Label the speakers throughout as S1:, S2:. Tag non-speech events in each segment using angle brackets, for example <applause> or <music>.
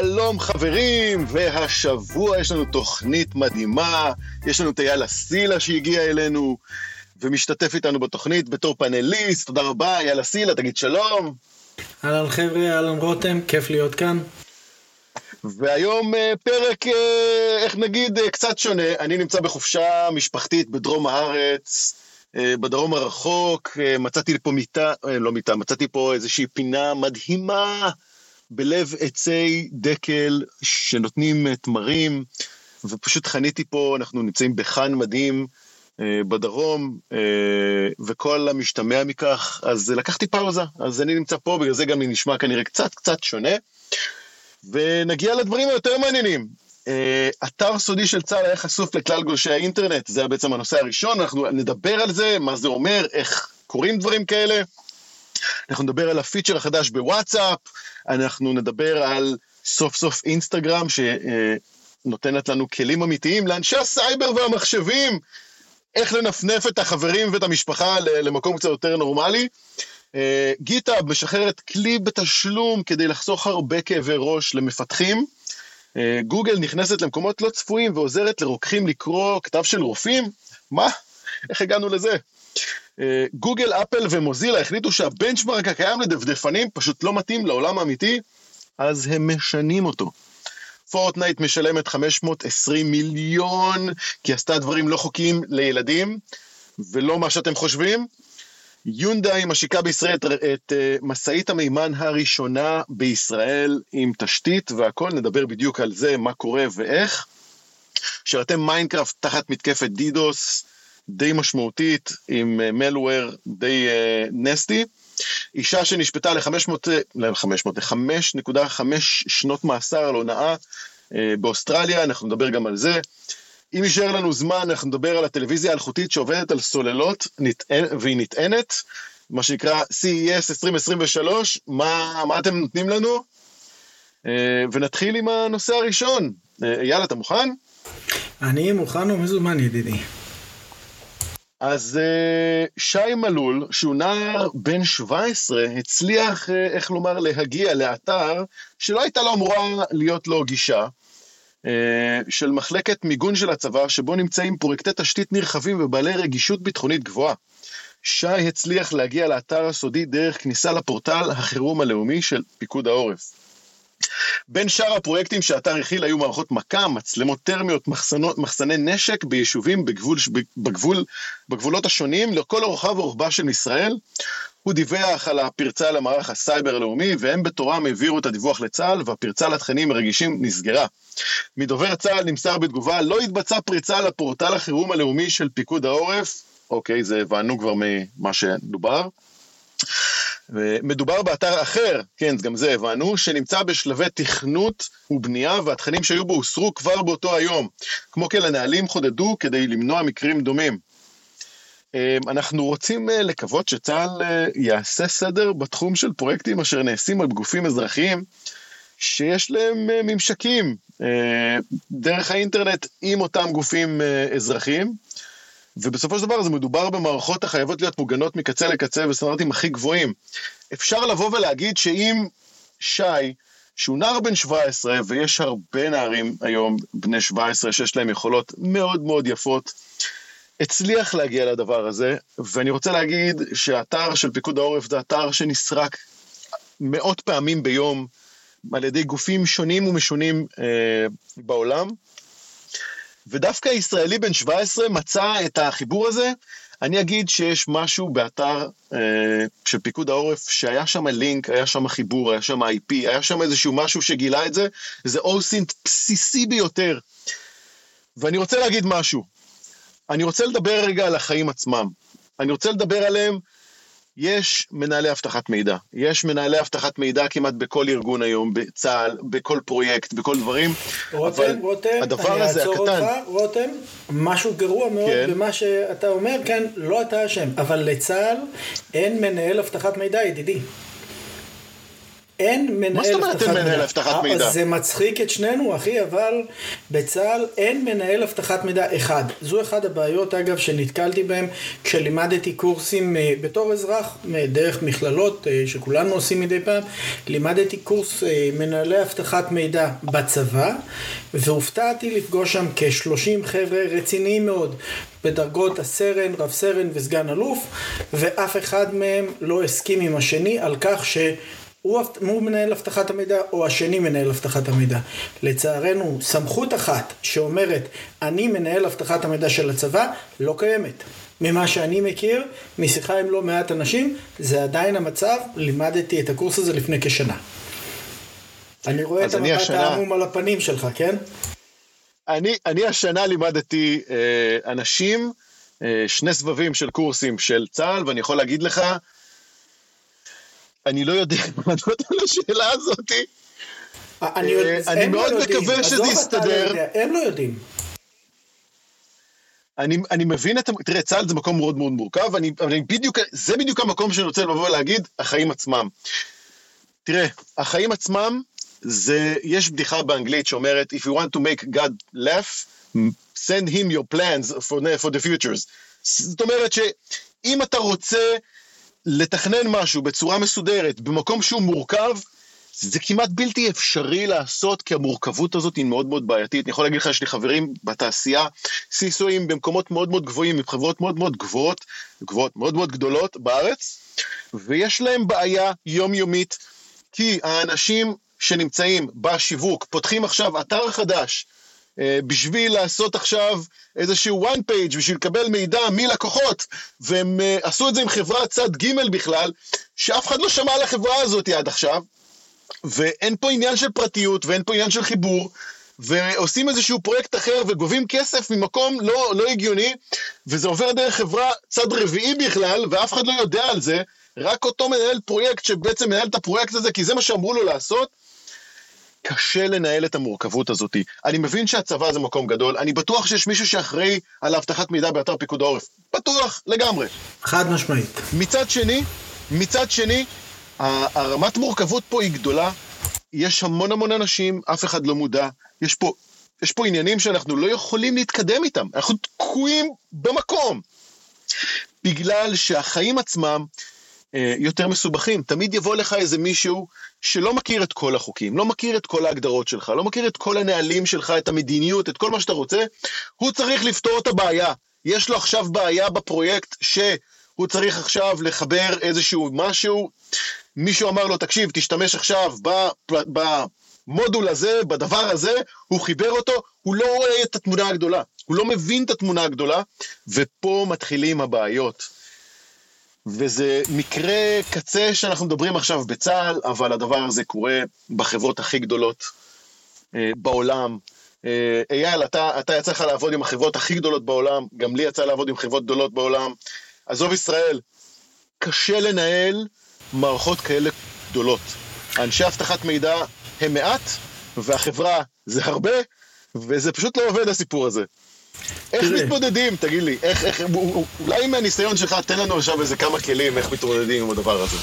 S1: שלום חברים, והשבוע יש לנו תוכנית מדהימה, יש לנו את אייל אסילה שהגיע אלינו ומשתתף איתנו בתוכנית בתור פאנליסט, תודה רבה, אייל אסילה, תגיד שלום.
S2: אהלן חבר'ה, אהלן רותם, כיף להיות כאן.
S1: והיום אה, פרק, אה, איך נגיד, אה, קצת שונה, אני נמצא בחופשה משפחתית בדרום הארץ, בדרום הרחוק, מצאתי פה מיטה, לא מיטה, מצאתי פה איזושהי פינה מדהימה בלב עצי דקל שנותנים תמרים, ופשוט חניתי פה, אנחנו נמצאים בחאן מדהים בדרום, וכל המשתמע מכך, אז לקחתי פאוזה, אז אני נמצא פה, בגלל זה גם נשמע כנראה קצת קצת שונה. ונגיע לדברים היותר מעניינים. Uh, אתר סודי של צה"ל היה חשוף לכלל גולשי האינטרנט, זה היה בעצם הנושא הראשון, אנחנו נדבר על זה, מה זה אומר, איך קורים דברים כאלה. אנחנו נדבר על הפיצ'ר החדש בוואטסאפ, אנחנו נדבר על סוף סוף אינסטגרם שנותנת לנו כלים אמיתיים לאנשי הסייבר והמחשבים, איך לנפנף את החברים ואת המשפחה למקום קצת יותר נורמלי. גיטהאב משחררת כלי בתשלום כדי לחסוך הרבה כאבי ראש למפתחים. גוגל נכנסת למקומות לא צפויים ועוזרת לרוקחים לקרוא כתב של רופאים? מה? איך הגענו לזה? גוגל, אפל ומוזילה החליטו שהבנצ'מרק הקיים לדפדפנים פשוט לא מתאים לעולם האמיתי, אז הם משנים אותו. פורטנייט משלמת 520 מיליון כי עשתה דברים לא חוקיים לילדים, ולא מה שאתם חושבים. יונדאי משיקה בישראל את, את uh, משאית המימן הראשונה בישראל עם תשתית והכל, נדבר בדיוק על זה, מה קורה ואיך. שרתי מיינקראפט תחת מתקפת DDoS די משמעותית עם malware uh, די nasty. אישה שנשפטה ל-500, ל-500, ל-5.5 שנות מאסר על הונאה uh, באוסטרליה, אנחנו נדבר גם על זה. אם יישאר לנו זמן, אנחנו נדבר על הטלוויזיה האלחוטית שעובדת על סוללות נטען, והיא נטענת, מה שנקרא CES 2023, מה, מה אתם נותנים לנו? אה, ונתחיל עם הנושא הראשון. אה, אייל, אתה מוכן?
S2: אני מוכן ומזומן, ידידי.
S1: אז אה, שי מלול, שהוא נער בן 17, הצליח, איך לומר, להגיע לאתר שלא הייתה לו אמורה להיות לו גישה. אה, של מחלקת מיגון של הצבא, שבו נמצאים פרויקטי תשתית נרחבים ובעלי רגישות ביטחונית גבוהה. שי הצליח להגיע לאתר הסודי דרך כניסה לפורטל החירום הלאומי של פיקוד העורף. בין שאר הפרויקטים שהאתר הכיל היו מערכות מכ"ם, מצלמות טרמיות, מחסנות, מחסני נשק ביישובים בגבול, בגבול, בגבולות השונים לכל אורכה ורוחבה של ישראל. הוא דיווח על הפרצה למערך הסייבר הלאומי, והם בתורם העבירו את הדיווח לצה"ל, והפרצה לתכנים רגישים נסגרה. מדובר צה"ל נמסר בתגובה, לא התבצעה פריצה לפורטל החירום הלאומי של פיקוד העורף, אוקיי, זה הבנו כבר ממה שדובר. מדובר באתר אחר, כן, גם זה הבנו, שנמצא בשלבי תכנות ובנייה, והתכנים שהיו בו הוסרו כבר באותו היום. כמו כן, הנהלים חודדו כדי למנוע מקרים דומים. אמ, אנחנו רוצים אה, לקוות שצה"ל אה, יעשה סדר בתחום של פרויקטים אשר נעשים על גופים אזרחיים שיש להם אה, ממשקים דרך האינטרנט עם אותם גופים אזרחיים. ובסופו של דבר זה מדובר במערכות החייבות להיות מוגנות מקצה לקצה בסטנדרטים הכי גבוהים. אפשר לבוא ולהגיד שאם שי, שהוא נער בן 17, ויש הרבה נערים היום בני 17 שיש להם יכולות מאוד מאוד יפות, הצליח להגיע לדבר הזה, ואני רוצה להגיד שהאתר של פיקוד העורף זה אתר שנסרק מאות פעמים ביום על ידי גופים שונים ומשונים אה, בעולם, ודווקא הישראלי בן 17 מצא את החיבור הזה. אני אגיד שיש משהו באתר אה, של פיקוד העורף, שהיה שם לינק, היה שם חיבור, היה שם IP, היה שם איזשהו משהו שגילה את זה, זה אוסינט בסיסי ביותר. ואני רוצה להגיד משהו, אני רוצה לדבר רגע על החיים עצמם. אני רוצה לדבר עליהם יש מנהלי אבטחת מידע. יש מנהלי אבטחת מידע כמעט בכל ארגון היום, בצה"ל, בכל פרויקט, בכל דברים.
S2: רותם, רותם, הדבר הזה, הקטן... אותך, רותם, משהו גרוע מאוד כן. במה שאתה אומר, כן, לא אתה אשם, אבל לצה"ל אין מנהל אבטחת מידע, ידידי. אין מנהל אבטחת
S1: מידע. מה זאת אומרת אין מנהל אבטחת מידע?
S2: זה מצחיק את שנינו, אחי, אבל בצה"ל אין מנהל אבטחת מידע אחד. זו אחת הבעיות, אגב, שנתקלתי בהן כשלימדתי קורסים אה, בתור אזרח, דרך מכללות, אה, שכולנו עושים מדי פעם, לימדתי קורס אה, מנהלי אבטחת מידע בצבא, והופתעתי לפגוש שם כ-30 חבר'ה רציניים מאוד, בדרגות הסרן, רב סרן וסגן אלוף, ואף אחד מהם לא הסכים עם השני על כך ש... הוא, הוא מנהל אבטחת המידע או השני מנהל אבטחת המידע. לצערנו, סמכות אחת שאומרת אני מנהל אבטחת המידע של הצבא לא קיימת. ממה שאני מכיר, משיחה עם לא מעט אנשים, זה עדיין המצב, לימדתי את הקורס הזה לפני כשנה. אני רואה את המבט השנה... העמום על הפנים שלך, כן?
S1: אני, אני השנה לימדתי אה, אנשים, אה, שני סבבים של קורסים של צה"ל, ואני יכול להגיד לך, אני לא יודע <laughs> לענות על השאלה הזאת. אני, אה, אני מאוד לא מקווה שזה יסתדר.
S2: לא הם לא יודעים.
S1: אני, אני מבין את, תראה, צה"ל זה מקום מאוד מאוד מורכב, אני, אני בדיוק, זה בדיוק המקום שאני רוצה לבוא ולהגיד, החיים עצמם. תראה, החיים עצמם, זה, יש בדיחה באנגלית שאומרת, If you want to make God laugh, send him your plans for, for the futures. זאת אומרת שאם אתה רוצה לתכנן משהו בצורה מסודרת, במקום שהוא מורכב, זה כמעט בלתי אפשרי לעשות, כי המורכבות הזאת היא מאוד מאוד בעייתית. אני יכול להגיד לך, יש לי חברים בתעשייה, סיסואים במקומות מאוד מאוד גבוהים, עם חברות מאוד מאוד גבוהות, גבוהות מאוד מאוד גדולות בארץ, ויש להם בעיה יומיומית, כי האנשים שנמצאים בשיווק פותחים עכשיו אתר חדש, בשביל לעשות עכשיו איזשהו one page, בשביל לקבל מידע מלקוחות, והם אה, עשו את זה עם חברת צד ג' בכלל, שאף אחד לא שמע על החברה הזאת עד עכשיו, ואין פה עניין של פרטיות ואין פה עניין של חיבור, ועושים איזשהו פרויקט אחר וגובים כסף ממקום לא, לא הגיוני, וזה עובר דרך חברה צד רביעי בכלל, ואף אחד לא יודע על זה, רק אותו מנהל פרויקט שבעצם מנהל את הפרויקט הזה, כי זה מה שאמרו לו לעשות, קשה לנהל את המורכבות הזאת. אני מבין שהצבא זה מקום גדול, אני בטוח שיש מישהו שאחראי על אבטחת מידע באתר פיקוד העורף. בטוח, לגמרי.
S2: חד משמעית.
S1: מצד שני, מצד שני, הרמת מורכבות פה היא גדולה, יש המון המון אנשים, אף אחד לא מודע, יש פה, יש פה עניינים שאנחנו לא יכולים להתקדם איתם, אנחנו תקועים במקום. בגלל שהחיים עצמם אה, יותר מסובכים. תמיד יבוא לך איזה מישהו שלא מכיר את כל החוקים, לא מכיר את כל ההגדרות שלך, לא מכיר את כל הנהלים שלך, את המדיניות, את כל מה שאתה רוצה, הוא צריך לפתור את הבעיה. יש לו עכשיו בעיה בפרויקט שהוא צריך עכשיו לחבר איזשהו משהו, מישהו אמר לו, תקשיב, תשתמש עכשיו במודול הזה, בדבר הזה, הוא חיבר אותו, הוא לא רואה את התמונה הגדולה, הוא לא מבין את התמונה הגדולה, ופה מתחילים הבעיות. וזה מקרה קצה שאנחנו מדברים עכשיו בצה"ל, אבל הדבר הזה קורה בחברות הכי גדולות אה, בעולם. אה, אייל, אתה, אתה יצא לך לעבוד עם החברות הכי גדולות בעולם, גם לי יצא לעבוד עם חברות גדולות בעולם. עזוב ישראל, קשה לנהל מערכות כאלה גדולות. אנשי אבטחת מידע הם מעט, והחברה זה הרבה, וזה פשוט לא עובד הסיפור הזה. איך מתמודדים, תגיד לי, איך, איך, אולי מהניסיון שלך תן לנו עכשיו איזה כמה כלים איך מתמודדים עם הדבר הזה.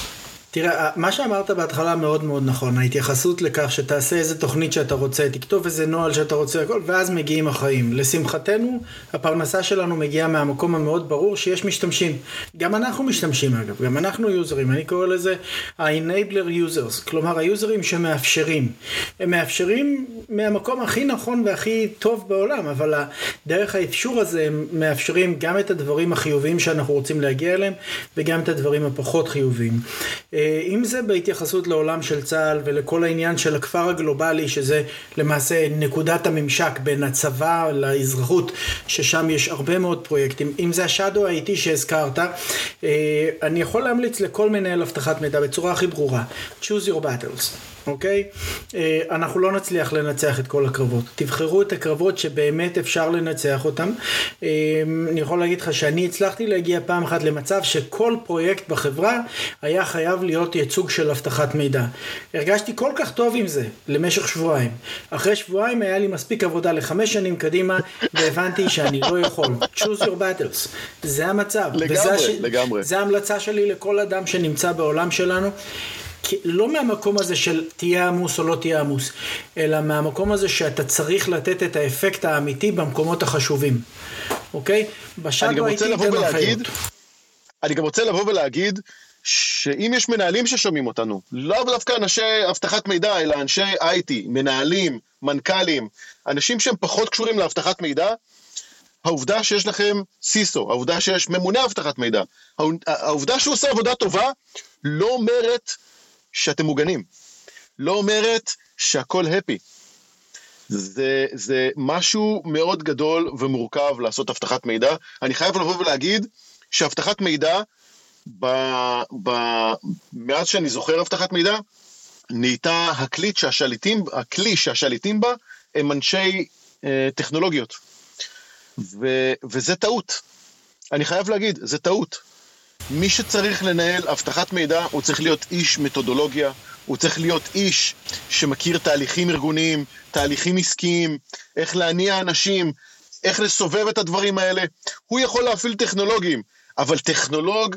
S2: תראה, מה שאמרת בהתחלה מאוד מאוד נכון, ההתייחסות לכך שתעשה איזה תוכנית שאתה רוצה, תכתוב איזה נוהל שאתה רוצה, הכל, ואז מגיעים החיים. לשמחתנו, הפרנסה שלנו מגיעה מהמקום המאוד ברור שיש משתמשים. גם אנחנו משתמשים אגב, גם אנחנו יוזרים, אני קורא לזה ה-enabler users, כלומר היוזרים שמאפשרים. הם מאפשרים מהמקום הכי נכון והכי טוב בעולם, אבל דרך האפשור הזה הם מאפשרים גם את הדברים החיוביים שאנחנו רוצים להגיע אליהם, וגם את הדברים הפחות חיוביים. אה, אם זה בהתייחסות לעולם של צה"ל ולכל העניין של הכפר הגלובלי, שזה למעשה נקודת הממשק בין הצבא לאזרחות, ששם יש הרבה מאוד פרויקטים, אם זה השאדו האיטי שהזכרת, אה, אני יכול להמליץ לכל מנהל אבטחת מידע בצורה הכי ברורה, choose your battles. אוקיי? אה, אנחנו לא נצליח לנצח את כל הקרבות. תבחרו את הקרבות שבאמת אפשר לנצח אותם. אה, אני יכול להגיד לך שאני הצלחתי להגיע פעם אחת למצב שכל פרויקט בחברה היה חייב להיות ייצוג של אבטחת מידע. הרגשתי כל כך טוב עם זה למשך שבועיים. אחרי שבועיים היה לי מספיק עבודה לחמש שנים קדימה, והבנתי שאני לא יכול. choose your battles. זה המצב.
S1: לגמרי, וזה, לגמרי.
S2: זה ההמלצה שלי לכל אדם שנמצא בעולם שלנו. לא מהמקום הזה של תהיה עמוס או לא תהיה עמוס, אלא מהמקום הזה שאתה צריך לתת את האפקט האמיתי במקומות החשובים, אוקיי? בשאדו הייתי אתן הנחיות.
S1: אני גם רוצה לבוא ולהגיד שאם יש מנהלים ששומעים אותנו, לאו דווקא אנשי אבטחת מידע, אלא אנשי IT, מנהלים, מנכ"לים, אנשים שהם פחות קשורים לאבטחת מידע, העובדה שיש לכם סיסו, העובדה שיש ממונה אבטחת מידע, העובדה שהוא עושה עבודה טובה, לא אומרת שאתם מוגנים. לא אומרת שהכל הפי. זה, זה משהו מאוד גדול ומורכב לעשות אבטחת מידע. אני חייב לבוא ולהגיד שאבטחת מידע, ב, ב, מאז שאני זוכר אבטחת מידע, נהייתה הכלי שהשליטים, הכלי שהשליטים בה הם אנשי אה, טכנולוגיות. ו, וזה טעות. אני חייב להגיד, זה טעות. מי שצריך לנהל אבטחת מידע, הוא צריך להיות איש מתודולוגיה, הוא צריך להיות איש שמכיר תהליכים ארגוניים, תהליכים עסקיים, איך להניע אנשים, איך לסובב את הדברים האלה. הוא יכול להפעיל טכנולוגים, אבל טכנולוג,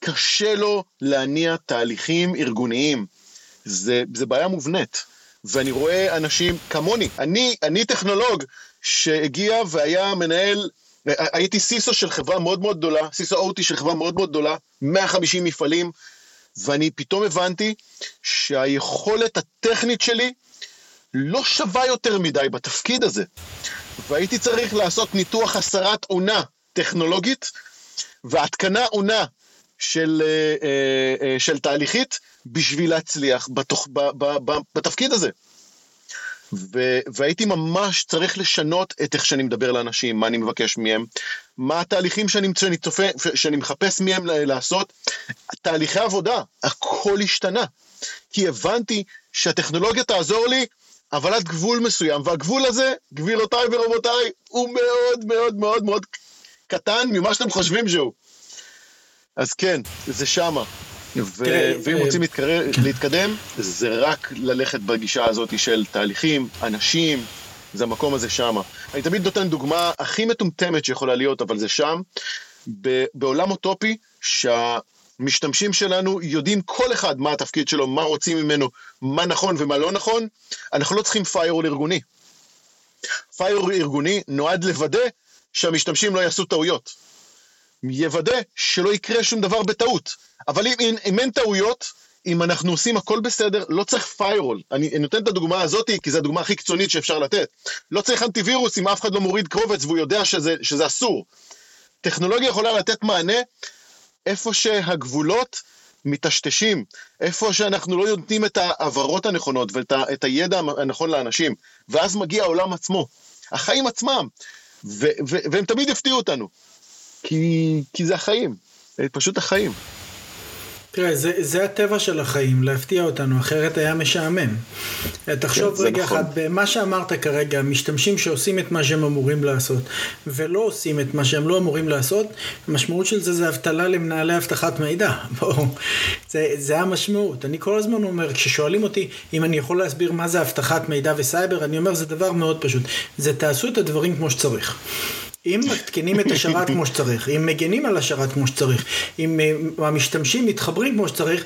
S1: קשה לו להניע תהליכים ארגוניים. זה, זה בעיה מובנית. ואני רואה אנשים כמוני, אני, אני טכנולוג שהגיע והיה מנהל, הייתי סיסו של חברה מאוד מאוד גדולה, סיסו אוטי של חברה מאוד מאוד גדולה, 150 מפעלים, ואני פתאום הבנתי שהיכולת הטכנית שלי לא שווה יותר מדי בתפקיד הזה. והייתי צריך לעשות ניתוח הסרת עונה טכנולוגית והתקנה עונה של, אה, אה, אה, של תהליכית בשביל להצליח בתוך, ב, ב, ב, בתפקיד הזה. ו- והייתי ממש צריך לשנות את איך שאני מדבר לאנשים, מה אני מבקש מהם, מה התהליכים שאני, שאני, צופה, שאני מחפש מהם לעשות. תהליכי עבודה, הכל השתנה. כי הבנתי שהטכנולוגיה תעזור לי, אבל עד גבול מסוים, והגבול הזה, גבירותיי ורבותיי, הוא מאוד מאוד מאוד מאוד קטן ממה שאתם חושבים שהוא. אז כן, זה שמה. ואם רוצים להתקרר, להתקדם, זה רק ללכת בגישה הזאת של תהליכים, אנשים, זה המקום הזה שמה. אני תמיד נותן דוגמה הכי מטומטמת שיכולה להיות, אבל זה שם, בעולם אוטופי, שהמשתמשים שלנו יודעים כל אחד מה התפקיד שלו, מה רוצים ממנו, מה נכון ומה לא נכון, אנחנו לא צריכים firewall ארגוני. firewall ארגוני נועד לוודא שהמשתמשים לא יעשו טעויות. יוודא שלא יקרה שום דבר בטעות. אבל אם, אם, אם אין טעויות, אם אנחנו עושים הכל בסדר, לא צריך firewall. אני, אני נותן את הדוגמה הזאת כי זו הדוגמה הכי קיצונית שאפשר לתת. לא צריך אנטיווירוס אם אף אחד לא מוריד קובץ והוא יודע שזה, שזה אסור. טכנולוגיה יכולה לתת מענה איפה שהגבולות מטשטשים, איפה שאנחנו לא נותנים את ההעברות הנכונות ואת ה, הידע הנכון לאנשים, ואז מגיע העולם עצמו, החיים עצמם, ו, ו, והם תמיד יפתיעו אותנו, כי, כי זה החיים, זה פשוט החיים.
S2: תראה, זה, זה הטבע של החיים, להפתיע אותנו, אחרת היה משעמם. תחשוב כן, רגע נכון. אחד, במה שאמרת כרגע, משתמשים שעושים את מה שהם אמורים לעשות, ולא עושים את מה שהם לא אמורים לעשות, המשמעות של זה זה אבטלה למנהלי אבטחת מידע. <laughs> בואו, זה, זה המשמעות. אני כל הזמן אומר, כששואלים אותי אם אני יכול להסביר מה זה אבטחת מידע וסייבר, אני אומר, זה דבר מאוד פשוט. זה תעשו את הדברים כמו שצריך. אם מתקינים את השרת כמו שצריך, אם מגנים על השרת כמו שצריך, אם אה, המשתמשים מתחברים כמו שצריך,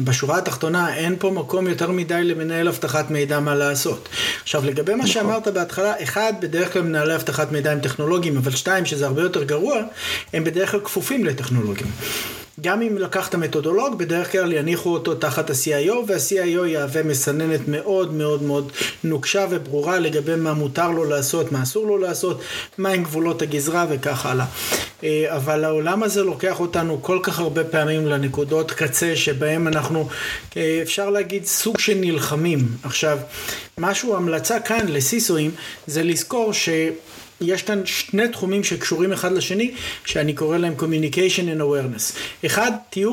S2: בשורה התחתונה אין פה מקום יותר מדי למנהל אבטחת מידע מה לעשות. עכשיו לגבי מה נכון. שאמרת בהתחלה, אחד, בדרך כלל מנהלי אבטחת מידע הם טכנולוגיים, אבל שתיים, שזה הרבה יותר גרוע, הם בדרך כלל כפופים לטכנולוגים. גם אם לקחת מתודולוג, בדרך כלל יניחו אותו תחת ה-CIO, וה-CIO יהווה מסננת מאוד מאוד מאוד נוקשה וברורה לגבי מה מותר לו לעשות, מה אסור לו לעשות, מהם גבולות הגזרה וכך הלאה. אה, אבל העולם הזה לוקח אותנו כל כך הרבה פעמים לנקודות קצה שבהם אנחנו, אה, אפשר להגיד, סוג של נלחמים. עכשיו, משהו, המלצה כאן לסיסואים, זה לזכור ש... יש כאן שני תחומים שקשורים אחד לשני, שאני קורא להם Communication and Awareness. אחד, תהיו,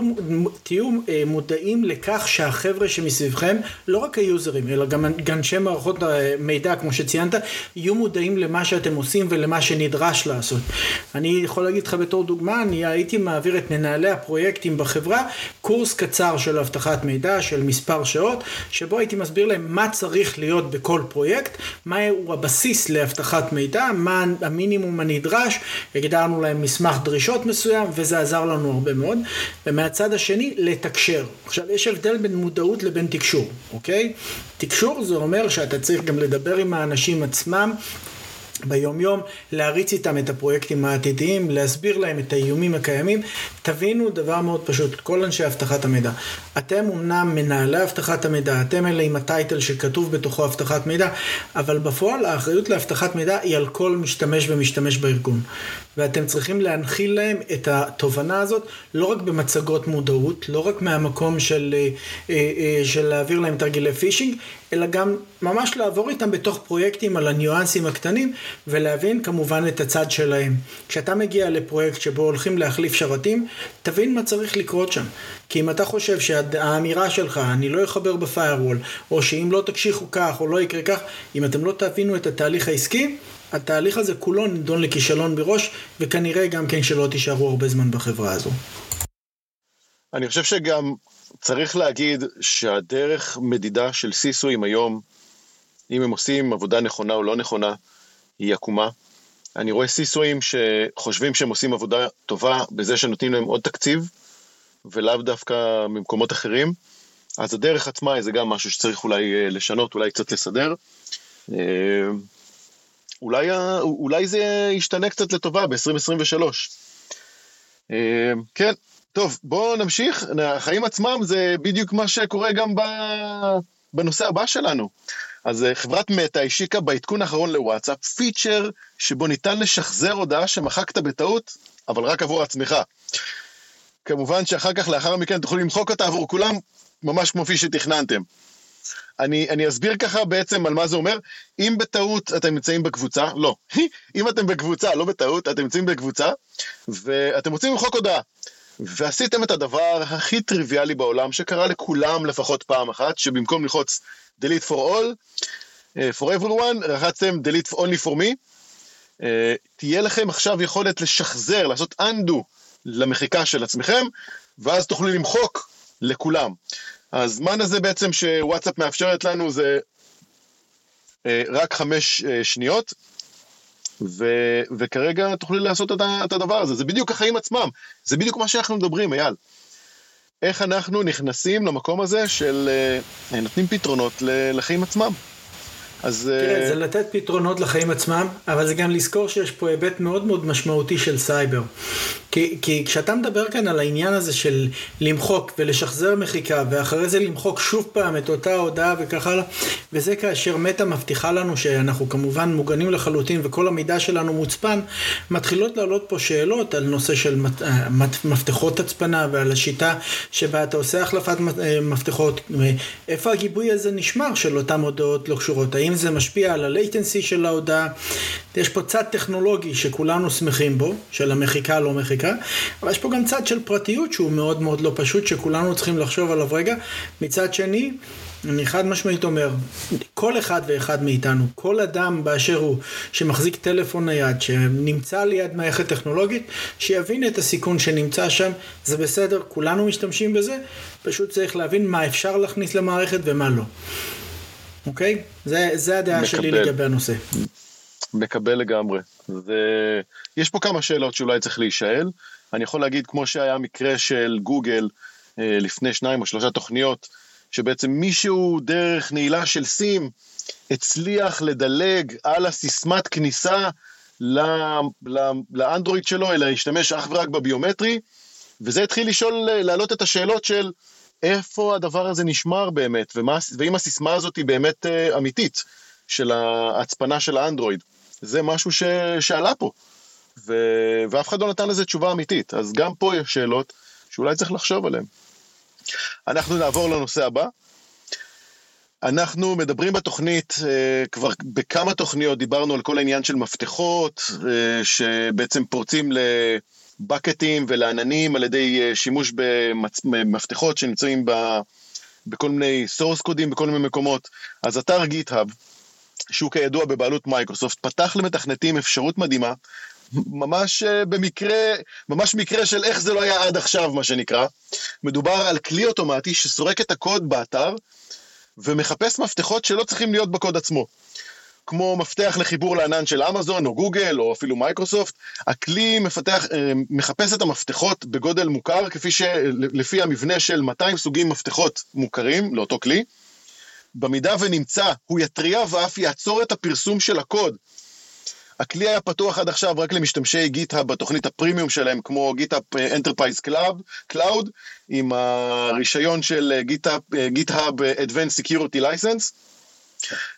S2: תהיו אה, מודעים לכך שהחבר'ה שמסביבכם, לא רק היוזרים, אלא גם אנשי מערכות מידע, כמו שציינת, יהיו מודעים למה שאתם עושים ולמה שנדרש לעשות. אני יכול להגיד לך בתור דוגמה, אני הייתי מעביר את מנהלי הפרויקטים בחברה, קורס קצר של אבטחת מידע, של מספר שעות, שבו הייתי מסביר להם מה צריך להיות בכל פרויקט, מהו הבסיס לאבטחת מידע, מה המינימום הנדרש, הגדרנו להם מסמך דרישות מסוים, וזה עזר לנו הרבה מאוד. ומהצד השני, לתקשר. עכשיו, יש הבדל בין מודעות לבין תקשור, אוקיי? תקשור זה אומר שאתה צריך גם לדבר עם האנשים עצמם. ביום יום, להריץ איתם את הפרויקטים העתידיים, להסביר להם את האיומים הקיימים. תבינו דבר מאוד פשוט, כל אנשי אבטחת המידע. אתם אמנם מנהלי אבטחת המידע, אתם אלה עם הטייטל שכתוב בתוכו אבטחת מידע, אבל בפועל האחריות לאבטחת מידע היא על כל משתמש ומשתמש בארגון. ואתם צריכים להנחיל להם את התובנה הזאת, לא רק במצגות מודעות, לא רק מהמקום של, אה, אה, של להעביר להם תרגילי פישינג, אלא גם ממש לעבור איתם בתוך פרויקטים על הניואנסים הקטנים, ולהבין כמובן את הצד שלהם. כשאתה מגיע לפרויקט שבו הולכים להחליף שרתים, תבין מה צריך לקרות שם. כי אם אתה חושב שהאמירה שלך, אני לא אחבר בפיירוול, או שאם לא תקשיחו כך, או לא יקרה כך, אם אתם לא תבינו את התהליך העסקי, התהליך הזה כולו נידון לכישלון בראש, וכנראה גם כן שלא תישארו הרבה זמן בחברה הזו.
S1: אני חושב שגם צריך להגיד שהדרך מדידה של סיסואים היום, אם הם עושים עבודה נכונה או לא נכונה, היא עקומה. אני רואה סיסואים שחושבים שהם עושים עבודה טובה בזה שנותנים להם עוד תקציב, ולאו דווקא ממקומות אחרים. אז הדרך עצמה זה גם משהו שצריך אולי אה, לשנות, אולי קצת לסדר. אולי, אולי זה ישתנה קצת לטובה ב-2023. אה, כן, טוב, בואו נמשיך. החיים עצמם זה בדיוק מה שקורה גם בנושא הבא שלנו. אז אה, חברת מטא השיקה בעדכון האחרון לוואטסאפ פיצ'ר שבו ניתן לשחזר הודעה שמחקת בטעות, אבל רק עבור עצמך. כמובן שאחר כך, לאחר מכן, תוכלו למחוק אותה עבור כולם, ממש כמו כפי שתכננתם. אני, אני אסביר ככה בעצם על מה זה אומר. אם בטעות אתם נמצאים בקבוצה, לא, <laughs> אם אתם בקבוצה, לא בטעות, אתם נמצאים בקבוצה, ואתם רוצים למחוק הודעה, ועשיתם את הדבר הכי טריוויאלי בעולם, שקרה לכולם לפחות פעם אחת, שבמקום ללחוץ delete for all, uh, for everyone, לחצתם delete only for me, uh, תהיה לכם עכשיו יכולת לשחזר, לעשות undo למחיקה של עצמכם, ואז תוכלו למחוק לכולם. הזמן הזה בעצם שוואטסאפ מאפשרת לנו זה uh, רק חמש uh, שניות, ו, וכרגע תוכלי לעשות את הדבר הזה. זה בדיוק החיים עצמם, זה בדיוק מה שאנחנו מדברים, אייל. איך אנחנו נכנסים למקום הזה של אה, נותנים פתרונות לחיים עצמם.
S2: אז... תראה, אה, זה לתת פתרונות לחיים עצמם, אבל זה גם לזכור שיש פה היבט מאוד מאוד משמעותי של סייבר. כי, כי כשאתה מדבר כאן על העניין הזה של למחוק ולשחזר מחיקה, ואחרי זה למחוק שוב פעם את אותה הודעה וכך הלאה, וזה כאשר מטה מבטיחה לנו שאנחנו כמובן מוגנים לחלוטין וכל המידע שלנו מוצפן, מתחילות לעלות פה שאלות על נושא של אה, מפתחות הצפנה ועל השיטה שבה אתה עושה החלפת אה, מפתחות, איפה הגיבוי הזה נשמר של אותן הודעות לא קשורות, האם זה משפיע על ה-latency של ההודעה, יש פה צד טכנולוגי שכולנו שמחים בו, של המחיקה לא מחיקה, אבל יש פה גם צד של פרטיות שהוא מאוד מאוד לא פשוט, שכולנו צריכים לחשוב עליו רגע. מצד שני, אני חד משמעית אומר, כל אחד ואחד מאיתנו, כל אדם באשר הוא, שמחזיק טלפון נייד, שנמצא ליד מערכת טכנולוגית, שיבין את הסיכון שנמצא שם, זה בסדר, כולנו משתמשים בזה, פשוט צריך להבין מה אפשר להכניס למערכת ומה לא. אוקיי? זה, זה הדעה מקבל. שלי לגבי הנושא.
S1: מקבל לגמרי. ויש פה כמה שאלות שאולי צריך להישאל. אני יכול להגיד, כמו שהיה מקרה של גוגל אה, לפני שניים או שלושה תוכניות, שבעצם מישהו דרך נעילה של סים הצליח לדלג על הסיסמת כניסה לאנדרואיד שלו, אלא להשתמש אך ורק בביומטרי, וזה התחיל לשאול, להעלות את השאלות של איפה הדבר הזה נשמר באמת, ומה, ואם הסיסמה הזאת היא באמת uh, אמיתית, של ההצפנה של האנדרואיד. זה משהו ש, שעלה פה, ו, ואף אחד לא נתן לזה תשובה אמיתית. אז גם פה יש שאלות שאולי צריך לחשוב עליהן. אנחנו נעבור לנושא הבא. אנחנו מדברים בתוכנית, uh, כבר בכמה תוכניות דיברנו על כל העניין של מפתחות, uh, שבעצם פורצים ל... לבאקטים ולעננים על ידי אה, שימוש במפתחות שנמצאים ב, בכל מיני source קודים בכל מיני מקומות. אז אתר גיט-האב, שהוא כידוע בבעלות מייקרוסופט, פתח למתכנתים אפשרות מדהימה, ממש אה, במקרה, ממש מקרה של איך זה לא היה עד עכשיו, מה שנקרא. מדובר על כלי אוטומטי שסורק את הקוד באתר ומחפש מפתחות שלא צריכים להיות בקוד עצמו. כמו מפתח לחיבור לענן של אמזון או גוגל או אפילו מיקרוסופט, הכלי מפתח, אה, מחפש את המפתחות בגודל מוכר, כפי שלפי המבנה של 200 סוגים מפתחות מוכרים לאותו כלי. במידה ונמצא, הוא יתריע ואף יעצור את הפרסום של הקוד. הכלי היה פתוח עד עכשיו רק למשתמשי GitHub בתוכנית הפרימיום שלהם, כמו GitHub Enterprise Cloud, עם הרישיון של GitHub Advanced Security License,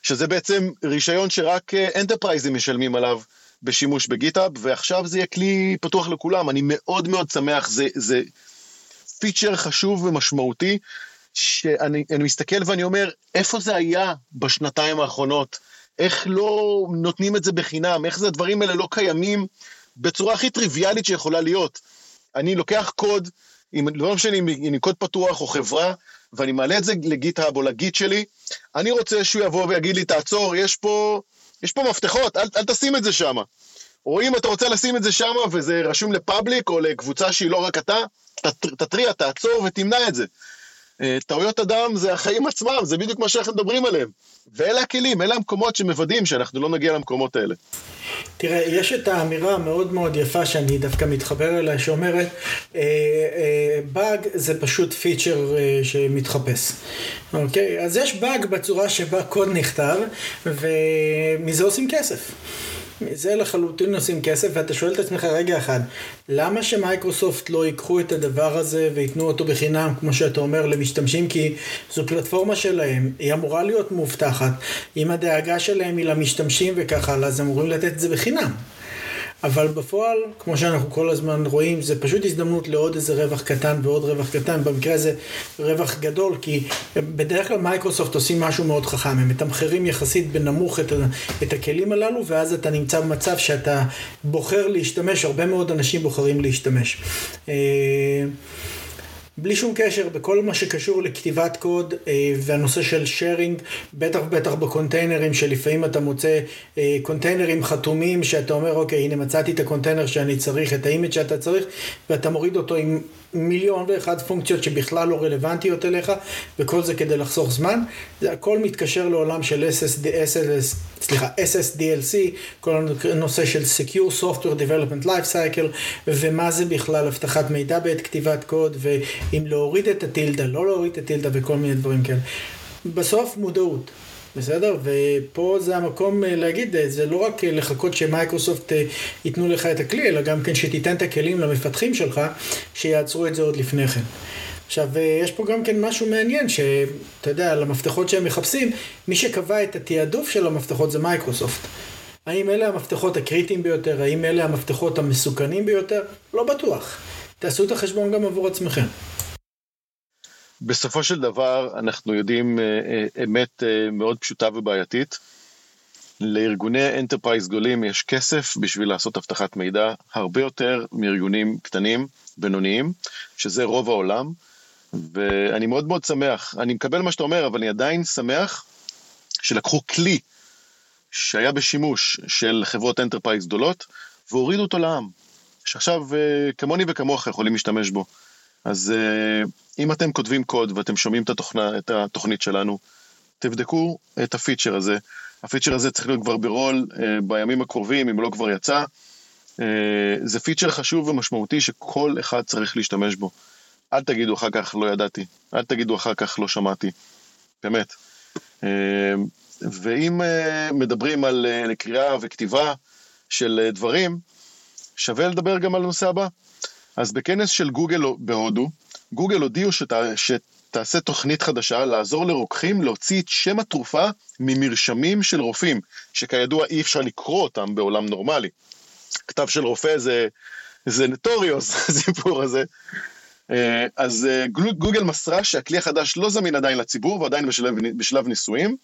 S1: שזה בעצם רישיון שרק enterpriseים משלמים עליו בשימוש ב GitHub, ועכשיו זה יהיה כלי פתוח לכולם, אני מאוד מאוד שמח, זה, זה feature חשוב ומשמעותי, שאני מסתכל ואני אומר, איפה זה היה בשנתיים האחרונות? איך לא נותנים את זה בחינם? איך זה הדברים האלה לא קיימים בצורה הכי טריוויאלית שיכולה להיות? אני לוקח קוד, אם, לא משנה אם קוד פתוח או חברה, ואני מעלה את זה לגיטהאב או לגיט שלי, אני רוצה שהוא יבוא ויגיד לי, תעצור, יש פה, יש פה מפתחות, אל, אל תשים את זה שם. או אם אתה רוצה לשים את זה שם וזה רשום לפאבליק או לקבוצה שהיא לא רק אתה, תתריע, תעצור ותמנע את זה. אה, טעויות אדם זה החיים עצמם, זה בדיוק מה שאנחנו מדברים עליהם. ואלה הכלים, אלה המקומות שמוודאים שאנחנו לא נגיע למקומות האלה.
S2: תראה, יש את האמירה המאוד מאוד יפה שאני דווקא מתחבר אליה, שאומרת, אה, אה, באג זה פשוט פיצ'ר אה, שמתחפש. אוקיי? אז יש באג בצורה שבה קוד נכתב, ומזה עושים כסף. זה לחלוטין עושים כסף, ואתה שואל את עצמך רגע אחד, למה שמייקרוסופט לא ייקחו את הדבר הזה וייתנו אותו בחינם, כמו שאתה אומר, למשתמשים? כי זו פלטפורמה שלהם, היא אמורה להיות מאובטחת. אם הדאגה שלהם היא למשתמשים וככה, אז אמורים לתת את זה בחינם. אבל בפועל, כמו שאנחנו כל הזמן רואים, זה פשוט הזדמנות לעוד איזה רווח קטן ועוד רווח קטן, במקרה הזה רווח גדול, כי בדרך כלל מייקרוסופט עושים משהו מאוד חכם, הם מתמחרים יחסית בנמוך את, את הכלים הללו, ואז אתה נמצא במצב שאתה בוחר להשתמש, הרבה מאוד אנשים בוחרים להשתמש. בלי שום קשר בכל מה שקשור לכתיבת קוד אה, והנושא של שיירינג, בטח בטח ב containerים שלפעמים אתה מוצא אה, containerים חתומים שאתה אומר אוקיי הנה מצאתי את הקונטיינר שאני צריך, את ה image שאתה צריך ואתה מוריד אותו עם מיליון ואחד פונקציות שבכלל לא רלוונטיות אליך וכל זה כדי לחסוך זמן. זה הכל מתקשר לעולם של SSD, SLS, סליחה, SSDLC, כל הנושא של Secure Software Development Life Cycle ומה זה בכלל אבטחת מידע בעת כתיבת קוד ואם להוריד את הטילדה, לא להוריד את הטילדה וכל מיני דברים כאלה. בסוף מודעות. בסדר? ופה זה המקום אה, להגיד, אה, זה לא רק אה, לחכות שמייקרוסופט ייתנו לך את הכלי, אלא גם כן שתיתן את הכלים למפתחים שלך, שיעצרו את זה עוד לפני כן. עכשיו, יש פה גם כן משהו מעניין, שאתה יודע, על המפתחות שהם מחפשים, מי שקבע את התעדוף של המפתחות זה מייקרוסופט. האם אלה המפתחות הקריטיים ביותר? האם אלה המפתחות המסוכנים ביותר? לא בטוח. תעשו את החשבון גם עבור עצמכם.
S1: בסופו של דבר אנחנו יודעים אה, אה, אמת אה, מאוד פשוטה ובעייתית. לארגוני enterprise גדולים יש כסף בשביל לעשות אבטחת מידע הרבה יותר מארגונים קטנים, בינוניים, שזה רוב העולם, ואני מאוד מאוד שמח, אני מקבל מה שאתה אומר, אבל אני עדיין שמח שלקחו כלי שהיה בשימוש של חברות enterprise גדולות, והורידו אותו לעם, שעכשיו כמוני וכמוך יכולים להשתמש בו. אז uh, אם אתם כותבים קוד ואתם שומעים את, התוכנה, את התוכנית שלנו, תבדקו את הפיצ'ר הזה. הפיצ'ר הזה צריך להיות כבר ברול uh, בימים הקרובים, אם לא כבר יצא. Uh, זה פיצ'ר חשוב ומשמעותי שכל אחד צריך להשתמש בו. אל תגידו אחר כך לא ידעתי, אל תגידו אחר כך לא שמעתי, באמת. ואם מדברים על קריאה וכתיבה של דברים, שווה לדבר גם על הנושא הבא. אז בכנס של גוגל בהודו, גוגל הודיעו שת, שתעשה תוכנית חדשה לעזור לרוקחים להוציא את שם התרופה ממרשמים של רופאים, שכידוע אי אפשר לקרוא אותם בעולם נורמלי. כתב של רופא זה, זה נטוריוס, <laughs> הסיפור הזה. אה, אז אה, גוגל מסרה שהכלי החדש לא זמין עדיין לציבור ועדיין בשלב, בשלב ניסויים.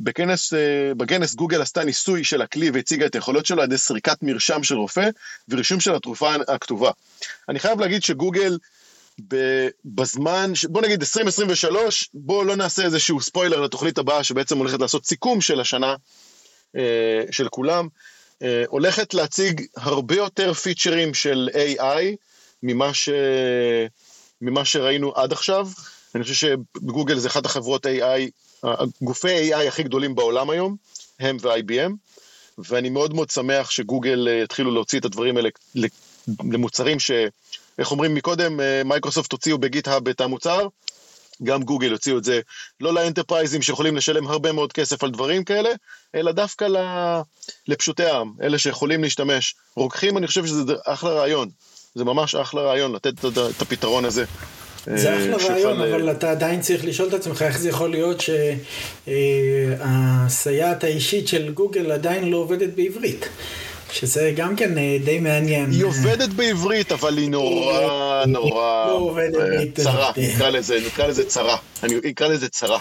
S1: בכנס, אה, בכנס גוגל עשתה ניסוי של הכלי והציגה את היכולות שלו על ידי סריקת מרשם של רופא ורישום של התרופה הכתובה. אני חייב להגיד שגוגל בזמן, בוא נגיד 2023, בוא לא נעשה איזשהו ספוילר לתוכנית הבאה שבעצם הולכת לעשות סיכום של השנה אה, של כולם, אה, הולכת להציג הרבה יותר פיצ'רים של AI ממה, ש... ממה שראינו עד עכשיו. אני חושב שגוגל זה אחת החברות AI גופי AI הכי גדולים בעולם היום, הם ו-IBM, ואני מאוד מאוד שמח שגוגל יתחילו להוציא את הדברים האלה למוצרים ש... איך אומרים מקודם, מיקרוסופט הוציאו ב GitHub את המוצר, גם גוגל הוציאו את זה לא ל enterpriseים שיכולים לשלם הרבה מאוד כסף על דברים כאלה, אלא דווקא לפשוטי העם, אלה שיכולים להשתמש. רוקחים, אני חושב שזה אחלה רעיון. זה ממש אחלה רעיון לתת את הפתרון הזה.
S2: זה אה, אחלה רעיון, אבל אתה עדיין צריך לשאול את עצמך איך זה יכול להיות שהסייעת האישית של גוגל עדיין לא עובדת בעברית. שזה גם כן אה, די מעניין.
S1: היא עובדת בעברית, אבל היא נורא נורא לא אה, צרה, נקרא לזה, נקרא לזה צרה. אני אקרא לזה צרה.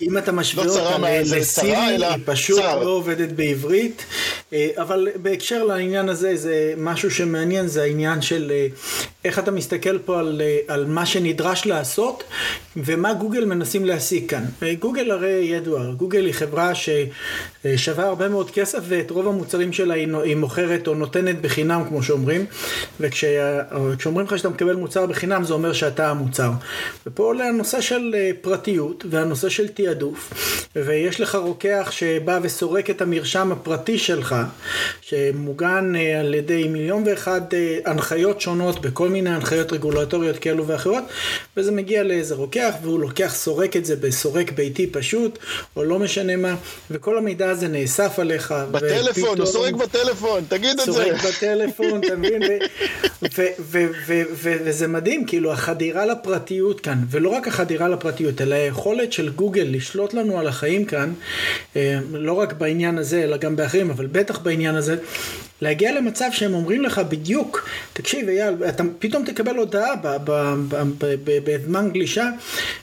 S2: אם אתה משווה לא אותה לסירי, היא פשוט צר. לא עובדת בעברית. אה, אבל בהקשר לעניין הזה, זה משהו שמעניין, זה העניין של איך אתה מסתכל פה על, על מה שנדרש לעשות, ומה גוגל מנסים להשיג כאן. גוגל הרי ידוע, גוגל היא חברה ששווה הרבה מאוד כסף, ואת רוב המוצרים שלה היא מוכרת או נותנת בחינם, כמו שאומרים, וכשאומרים לך שאתה מקבל מוצר בחינם, זה אומר שאתה המוצר. ופה עולה הנושא של פרטיות והנושא של תעדוף, ויש לך רוקח שבא וסורק את המרשם הפרטי שלך, שמוגן אה, על ידי מיליון ואחד אה, הנחיות שונות בכל מיני הנחיות רגולטוריות כאלו ואחרות, וזה מגיע לאיזה רוקח, והוא לוקח, סורק את זה בסורק ביתי פשוט, או לא משנה מה, וכל המידע הזה נאסף עליך.
S1: בטלפון, הוא סורק בטלפון, תגיד את זה.
S2: סורק בטלפון, אתה מבין? וזה מדהים, כאילו החדירה לפרטיות כאן, ולא רק החדירה לפרטיות, אלא היכולת של גוגל לשלוט לנו על החיים כאן, אה, לא רק בעניין הזה, אלא גם באחרים, אבל בטח בעניין הזה, להגיע למצב שהם אומרים לך בדיוק, תקשיב אייל, אתה פתאום תקבל הודעה בזמן גלישה,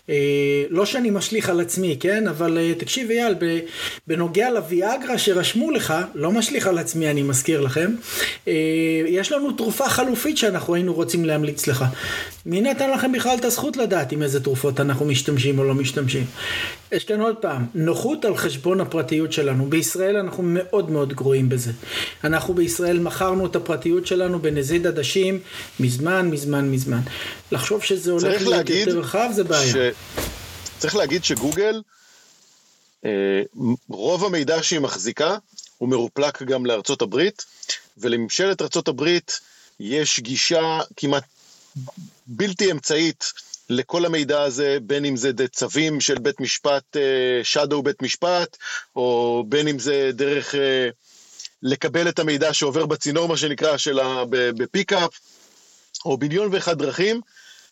S2: אה, לא שאני משליך על עצמי, כן? אבל אה, תקשיב אייל, בנוגע לוויאגרה שרשמו לך, לא משליך על עצמי אני מזכיר לכם, אה, יש לנו תרופה חלופית שאנחנו היינו רוצים להמליץ לך. מי נתן לכם בכלל את הזכות לדעת עם איזה תרופות אנחנו משתמשים או לא משתמשים? יש כאן עוד פעם, נוחות על חשבון הפרטיות שלנו. בישראל אנחנו מאוד מאוד גרועים בזה. אנחנו בישראל מכרנו את הפרטיות שלנו בנזיד עדשים מזמן, מזמן, מזמן. לחשוב שזה הולך להיות יותר רחב זה בעיה. ש...
S1: צריך להגיד שגוגל, אה, רוב המידע שהיא מחזיקה הוא מרופלק גם לארצות הברית, ולממשלת ארצות הברית יש גישה כמעט בלתי אמצעית לכל המידע הזה, בין אם זה צווים של בית משפט, shadow אה, בית משפט, או בין אם זה דרך אה, לקבל את המידע שעובר בצינור, מה שנקרא, שלה בפיקאפ, או ביליון ואחד דרכים.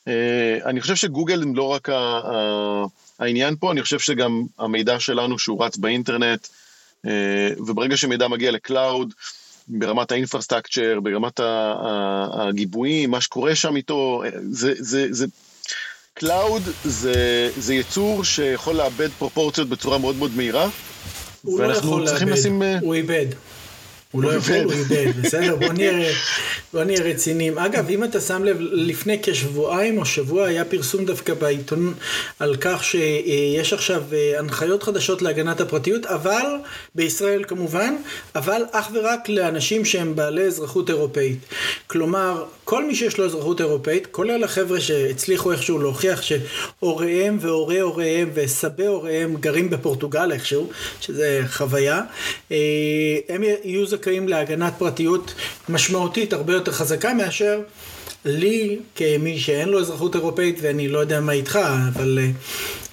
S1: אה, אני חושב שגוגל הם לא רק העניין פה, אני חושב שגם המידע שלנו שהוא רץ באינטרנט, וברגע שמידע מגיע לקלאוד, ברמת ה infrastructure, ברמת הגיבויים, מה שקורה שם איתו, זה, זה, זה, cloud זה, זה יצור שיכול לאבד פרופורציות בצורה מאוד מאוד מהירה.
S2: הוא לא יכול לאבד, אה, הוא איבד. הוא לא יכול, הוא <laughs> איבד, בסדר? בוא נהיה, בוא נהיה רציניים. אגב, אם אתה שם לב, לפני כשבועיים או שבוע היה פרסום דווקא בעיתון על כך שיש עכשיו אה, הנחיות חדשות להגנת הפרטיות, אבל, בישראל כמובן, אבל אך ורק לאנשים שהם בעלי אזרחות אירופאית. כלומר, כל מי שיש לו אזרחות אירופאית, כולל החבר'ה שהצליחו איכשהו להוכיח שהוריהם והורי הוריהם וסבי הוריהם גרים בפורטוגל איכשהו, שזה חוויה, אה, הם יהיו זכאים להגנת פרטיות משמעותית הרבה יותר חזקה מאשר לי כמי שאין לו אזרחות אירופאית ואני לא יודע מה איתך, אבל אה,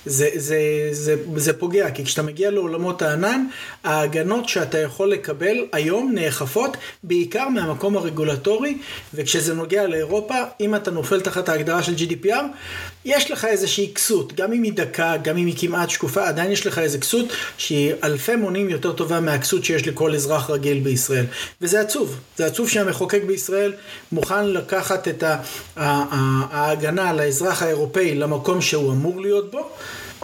S2: זה, זה, זה, זה פוגע, כי כשאתה מגיע לעולמות הענן, ההגנות שאתה יכול לקבל היום נאכפות בעיקר מהמקום הרגולטורי, וכשזה נוגע לאירופה, אם אתה נופל תחת ההגדרה של GDPR, יש לך איזושהי כסות, גם אם היא דקה, גם אם היא כמעט שקופה, עדיין יש לך איזו כסות שהיא אלפי מונים יותר טובה מהכסות שיש לכל אזרח רגיל בישראל. וזה עצוב, זה עצוב שהמחוקק בישראל מוכן לקחת את ההגנה על האזרח האירופאי למקום שהוא אמור להיות בו.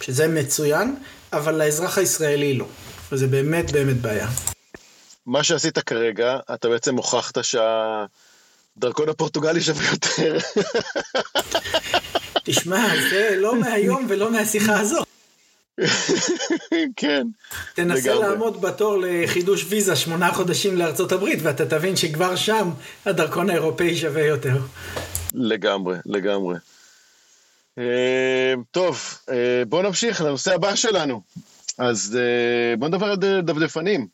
S2: שזה מצוין, אבל לאזרח הישראלי לא. וזה באמת באמת בעיה.
S1: מה שעשית כרגע, אתה בעצם הוכחת שהדרכון הפורטוגלי שווה יותר. <laughs>
S2: תשמע, זה לא מהיום ולא מהשיחה הזאת.
S1: כן.
S2: תנסה לגמרי. לעמוד בתור לחידוש ויזה שמונה חודשים לארצות הברית, ואתה תבין שכבר שם הדרכון האירופאי שווה יותר.
S1: לגמרי, לגמרי. אה, טוב, אה, בואו נמשיך לנושא הבא שלנו. אז אה, בואו נדבר על דפדפנים.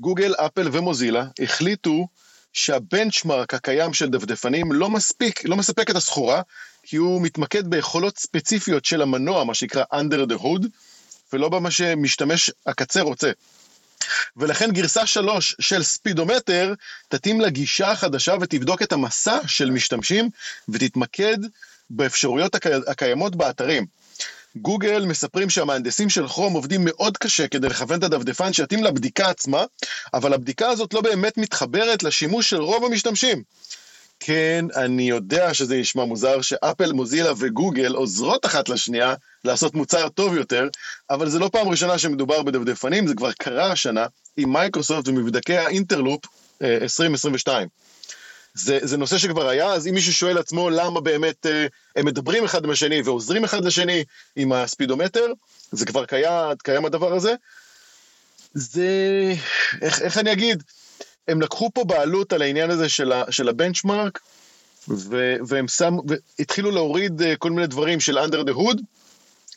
S1: גוגל, אפל ומוזילה החליטו שהבנצ'מרק הקיים של דפדפנים לא מספיק, לא מספק את הסחורה, כי הוא מתמקד ביכולות ספציפיות של המנוע, מה שנקרא under the hood, ולא במה שמשתמש הקצה רוצה. ולכן גרסה 3 של ספידומטר תתאים לגישה החדשה ותבדוק את המסע של משתמשים ותתמקד באפשרויות הקי... הקיימות באתרים. גוגל מספרים שהמהנדסים של כרום עובדים מאוד קשה כדי לכוון את הדפדפן שיתאים לבדיקה עצמה, אבל הבדיקה הזאת לא באמת מתחברת לשימוש של רוב המשתמשים. כן, אני יודע שזה נשמע מוזר שאפל, מוזילה וגוגל עוזרות אחת לשנייה לעשות מוצר טוב יותר, אבל זה לא פעם ראשונה שמדובר בדפדפנים, זה כבר קרה השנה עם מיקרוסופט ומבדקי ה Interop 2022. אה, זה, זה נושא שכבר היה, אז אם מישהו שואל עצמו למה באמת אה, הם מדברים אחד עם השני ועוזרים אחד לשני עם ה Speedometer, זה כבר קיים, קיים הדבר הזה. זה, איך, איך אני אגיד, הם לקחו פה בעלות על העניין הזה של, ה, של ה benchmark, והם שמו, והתחילו להוריד אה, כל מיני דברים של under the hood,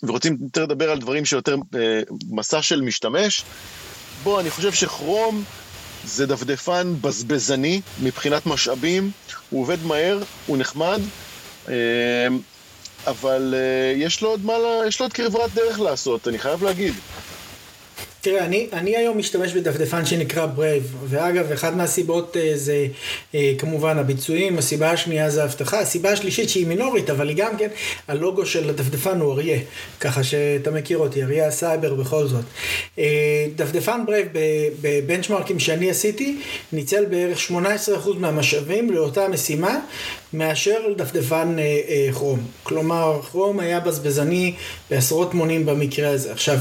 S1: ורוצים יותר לדבר על דברים שיותר אה, מסע של משתמש. בוא, אני חושב שכרום זה דפדפן בזבזני מבחינת משאבים, הוא עובד מהר, הוא נחמד, אה, אבל אה, יש לו עוד מה, יש לו עוד כברת דרך לעשות, אני חייב להגיד.
S2: תראה, אני, אני היום משתמש בדפדפן שנקרא Brave, ואגב, אחת מהסיבות אה, זה אה, כמובן הביצועים, הסיבה השנייה זה האבטחה, הסיבה השלישית שהיא מינורית, אבל היא גם כן, הלוגו של הדפדפן הוא אריה, ככה שאתה מכיר אותי, אריה הסייבר בכל זאת. אה, דפדפן Brave ב benchmarkים שאני עשיתי, ניצל בערך 18% מהמשאבים לאותה משימה, מאשר דפדפן אה, אה, כרום. כלומר, כרום היה בזבזני בעשרות מונים במקרה הזה. עכשיו,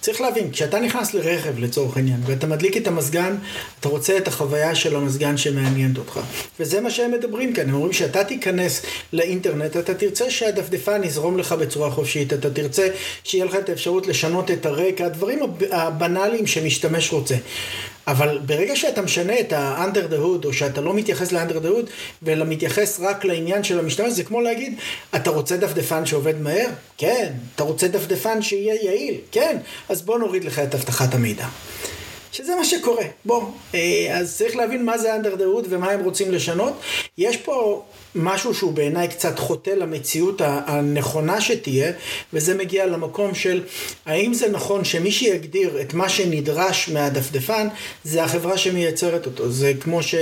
S2: צריך להבין, כשאתה נכנס לרכב לצורך העניין, ואתה מדליק את המזגן, אתה רוצה את החוויה של המזגן שמעניינת אותך. וזה מה שהם מדברים כאן, הם אומרים שאתה תיכנס לאינטרנט, אתה תרצה שהדפדפן יזרום לך בצורה חופשית, אתה תרצה שיהיה לך את האפשרות לשנות את הרקע, הדברים הבנאליים שמשתמש רוצה. אבל ברגע שאתה משנה את ה-under the hood, או שאתה לא מתייחס ל-under the hood, אלא מתייחס רק לעניין של המשתמש, זה כמו להגיד, אתה רוצה דפדפן שעובד מהר? כן. אתה רוצה דפדפן שיהיה יעיל? כן. אז בוא נוריד לך את אבטחת המידע. שזה מה שקורה. בוא, אה, אז צריך להבין מה זה under the hood ומה הם רוצים לשנות. יש פה משהו שהוא בעיניי קצת חוטא למציאות הנכונה שתהיה, וזה מגיע למקום של האם זה נכון שמי שיגדיר את מה שנדרש מהדפדפן זה החברה שמייצרת אותו. זה כמו ש...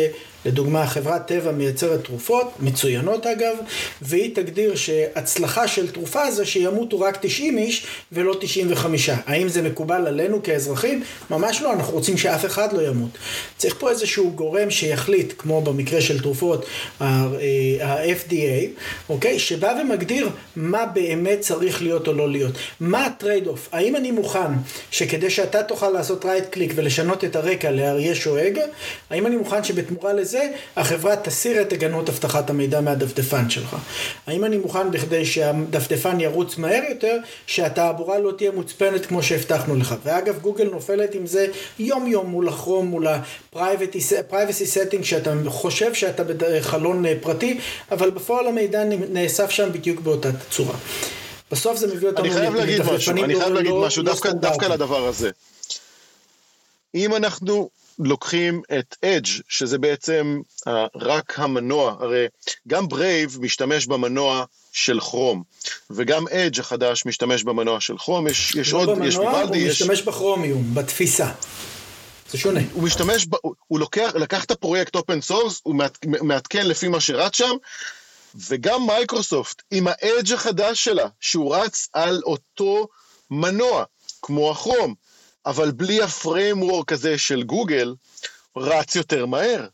S2: לדוגמה, חברת טבע מייצרת תרופות, מצוינות אגב, והיא תגדיר שהצלחה של תרופה זה שימותו רק 90 איש ולא 95. האם זה מקובל עלינו כאזרחים? ממש לא, אנחנו רוצים שאף אחד לא ימות. צריך פה איזשהו גורם שיחליט, כמו במקרה של תרופות, ה-FDA, אוקיי? שבא ומגדיר מה באמת צריך להיות או לא להיות. מה ה trade off? האם אני מוכן שכדי שאתה תוכל לעשות right click ולשנות את הרקע לאריה שואג, האם אני מוכן שבתמורה לזה זה, החברה תסיר את הגנות אבטחת המידע מהדפדפן שלך. האם אני מוכן בכדי שהדפדפן ירוץ מהר יותר, שהתעבורה לא תהיה מוצפנת כמו שהבטחנו לך. ואגב, גוגל נופלת עם זה יום יום מול הכרום, מול ה-privacy setting, שאתה חושב שאתה בחלון אה, פרטי, אבל בפועל המידע נאסף שם בדיוק באותה צורה. בסוף זה מביא אותנו...
S1: אני חייב להגיד משהו, אני חייב להגיד משהו, דווקא לדבר הזה. אם אנחנו לוקחים את אדג' שזה בעצם אה, רק המנוע, הרי גם Brave משתמש במנוע של כרום, וגם Edge החדש משתמש במנוע של כרום, יש, יש
S2: לא
S1: עוד,
S2: במנוע,
S1: יש Vivaldi,
S2: יש... הוא משתמש בכרומיום, בתפיסה. זה שונה.
S1: הוא משתמש, ב, הוא לוקח, לקח את הפרויקט open source, הוא מעדכן לפי מה שרץ שם, וגם מיקרוסופט, עם ה Edge החדש שלה, שהוא רץ על אותו מנוע, כמו הכרום, אבל בלי ה framework הזה של גוגל, רץ יותר מהר.